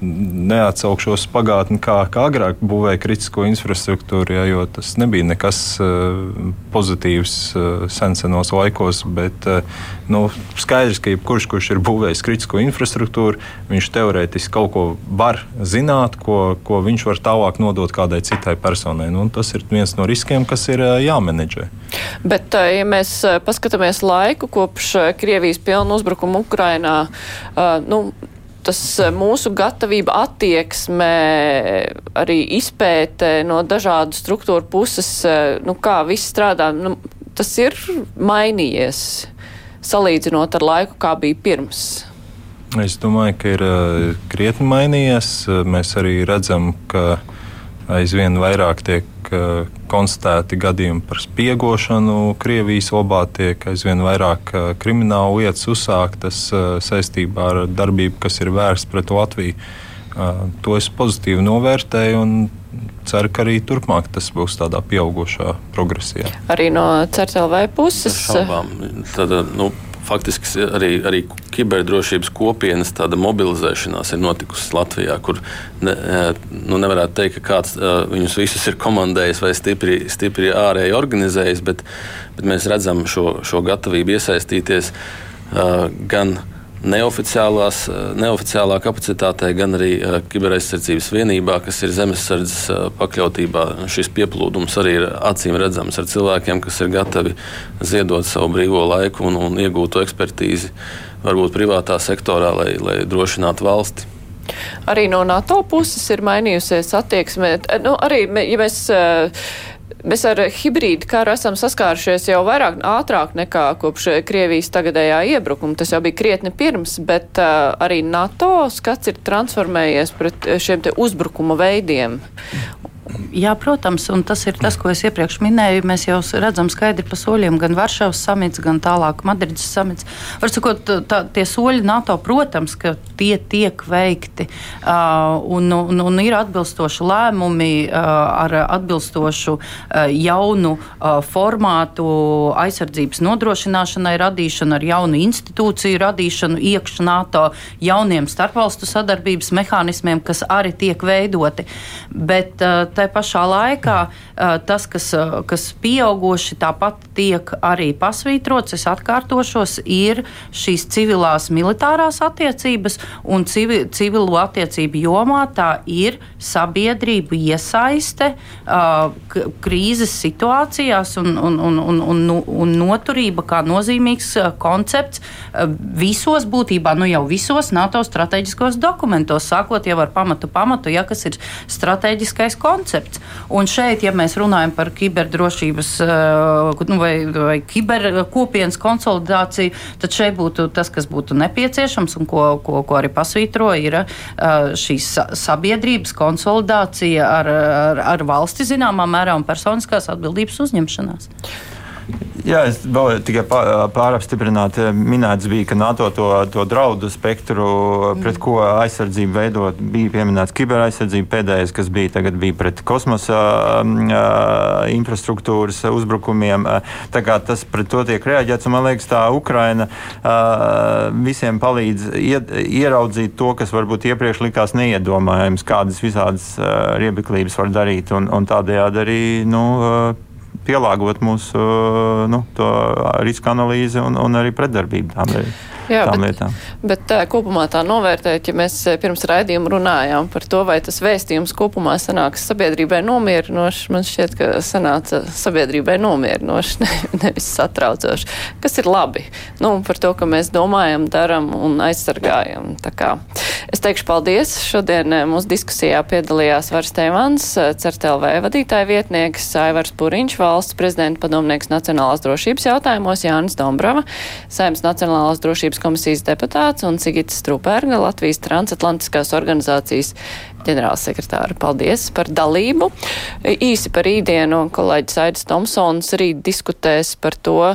neatsaukšos pagātni, kā, kā agrāk būvēja kritisko infrastruktūru, ja, jo tas nebija nekas uh, pozitīvs uh, sensenos laikos. Bet uh, nu, skaidrs, ka jebkurš, kurš ir būvējis kritisko infrastruktūru, viņš teorētiski kaut ko var zināt, ko, ko viņš var tālāk nodot kādai citai personai. Nu, tas ir viens no riskiem, kas ir jāmenedžē. Bet, ja mēs paskatāmies laiku kopš Krievijas pilnu uzbrukumu Ukrainā, nu, tas eh, mūsu gatavība, attieksme, arī izpēte no dažādu struktūru puses, eh, nu, kā viss strādā, nu, tas ir mainījies salīdzinot ar laiku, kā bija pirms. Es domāju, ka ir uh, krietni mainījies. Mēs arī redzam, ka aizvien vairāk tiek konstatēti gadījumi par spiegošanu Krievijas obā, tiek aizvien vairāk kriminālu lietas uzsāktas saistībā ar darbību, kas ir vērsta pret Latviju. To es pozitīvi novērtēju un ceru, ka arī turpmāk tas būs tādā pieaugušā progresijā. Arī no CERTLV puses. Šaubām. Tad, nu, faktiski arī, arī kiberdrošības kopienas mobilizēšanās ir notikusi Latvijā, kur ne, nu, nevarētu teikt, ka kāds viņus visus ir komandējis vai stipri, stipri ārēji organizējis, bet, bet mēs redzam šo, šo gatavību iesaistīties gan neoficiālā kapacitātē, gan arī uh, kiberaizsardzības vienībā, kas ir zemesardzes uh, pakļautībā. Šis pieplūdums arī ir acīm redzams ar cilvēkiem, kas ir gatavi ziedot savu brīvo laiku un, un iegūto ekspertīzi, varbūt privātā sektorā, lai, lai drošinātu valsti. Arī no NATO puses ir mainījusies attieksme. Nu, arī, ja mēs Mēs ar hibrīdu karu esam saskārušies jau vairāk ātrāk nekā kopš Krievijas tagadējā iebrukuma. Tas jau bija krietni pirms, bet uh, arī NATO skats ir transformējies pret šiem te uzbrukuma veidiem. Jā, protams, un tas ir tas, ko es iepriekš minēju. Mēs jau redzam skaidri pa soļiem, gan Varšavas samits, gan tālāk Madrides samits. Var sakot, tā, tie soļi NATO, protams, ka tie tiek veikti uh, un, un, un ir atbilstoši lēmumi uh, ar atbilstošu uh, jaunu uh, formātu aizsardzības nodrošināšanai radīšanu, ar jaunu institūciju radīšanu iekš NATO jauniem starpvalstu sadarbības mehānismiem, kas arī tiek veidoti. Bet, uh, tai pašā laikā tas, kas, kas pieauguši tāpat tiek arī pasvītrots, es atkārtošos, ir šīs civilās militārās attiecības un civi, civilo attiecību jomā tā ir sabiedrību iesaiste krīzes situācijās un, un, un, un, un, un noturība kā nozīmīgs koncepts visos būtībā, nu jau visos NATO strateģiskos dokumentos, sākot jau ar pamatu pamatu, ja kas ir strateģiskais koncepts koncepts. Un šeit, ja mēs runājam par kiberdrošības uh, nu, vai, vai kiberkopienas konsolidāciju, tad šeit būtu tas, kas būtu nepieciešams un ko, ko, ko arī pasvītro, ir uh, šīs sabiedrības konsolidācija ar, ar, ar valsti zināmā mērā un personiskās atbildības uzņemšanās. Jā, es vēl tikai pārapstiprināt, minēts bija, ka NATO to, to draudu spektru, pret ko aizsardzību veidot, bija pieminēts kiberaizsardzība pēdējais, kas bija tagad bija pret kosmosa uh, infrastruktūras uzbrukumiem. Tā kā tas pret to tiek reaģēts, un man liekas, tā Ukraina visiem palīdz ieraudzīt to, kas varbūt iepriekš likās neiedomājams, kādas visādas riebeklības var darīt, un, un tādējādi arī, nu, pielāgot mūsu nu, riska analīzi un, un arī pretdarbību lietām. Jā, tām bet, lietām. Bet tā, kopumā tā novērtēt, ja mēs pirms raidījuma runājām par to, vai tas vēstījums kopumā sanāks sabiedrībai nomierinošs, man šķiet, ka sanāca sabiedrībai nomierinošs, [laughs] ne, nevis satraucošs, kas ir labi. Nu, par to, ka mēs domājam, daram un aizsargājam. Es teikšu paldies. Šodien mūsu diskusijā piedalījās Vars Tēvans, eh, CERTLV vadītāja vietnieks, Aivars Puriņš, valsts prezidenta padomnieks nacionālās drošības jautājumos, Jānis Dombrava, Saimnes nacionālās drošības drošības komisijas deputāts un Sigita Strupērga, Latvijas transatlantiskās organizācijas ģenerālsekretāra. Paldies par dalību. Īsi par rītdienu kolēģis Aidis Tomsons rīt diskutēs par to,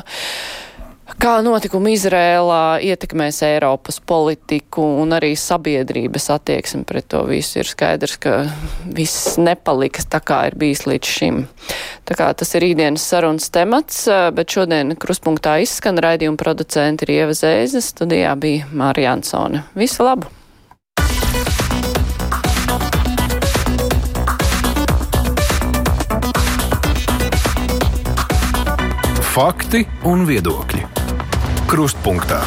Kā notikumi Izrēlā ietekmēs Eiropas politiku un arī sabiedrības attieksmi pret to visu, ir skaidrs, ka viss nepaliks tā, kā ir bijis līdz šim. Tā kā tas ir rītdienas sarunas temats, bet šodien kruspunktā izskan raidījuma producenti ir Ieva Zēze, studijā bija Mārija Ansone. Visu labu! Fakti un viedokļi. Krustpunktā.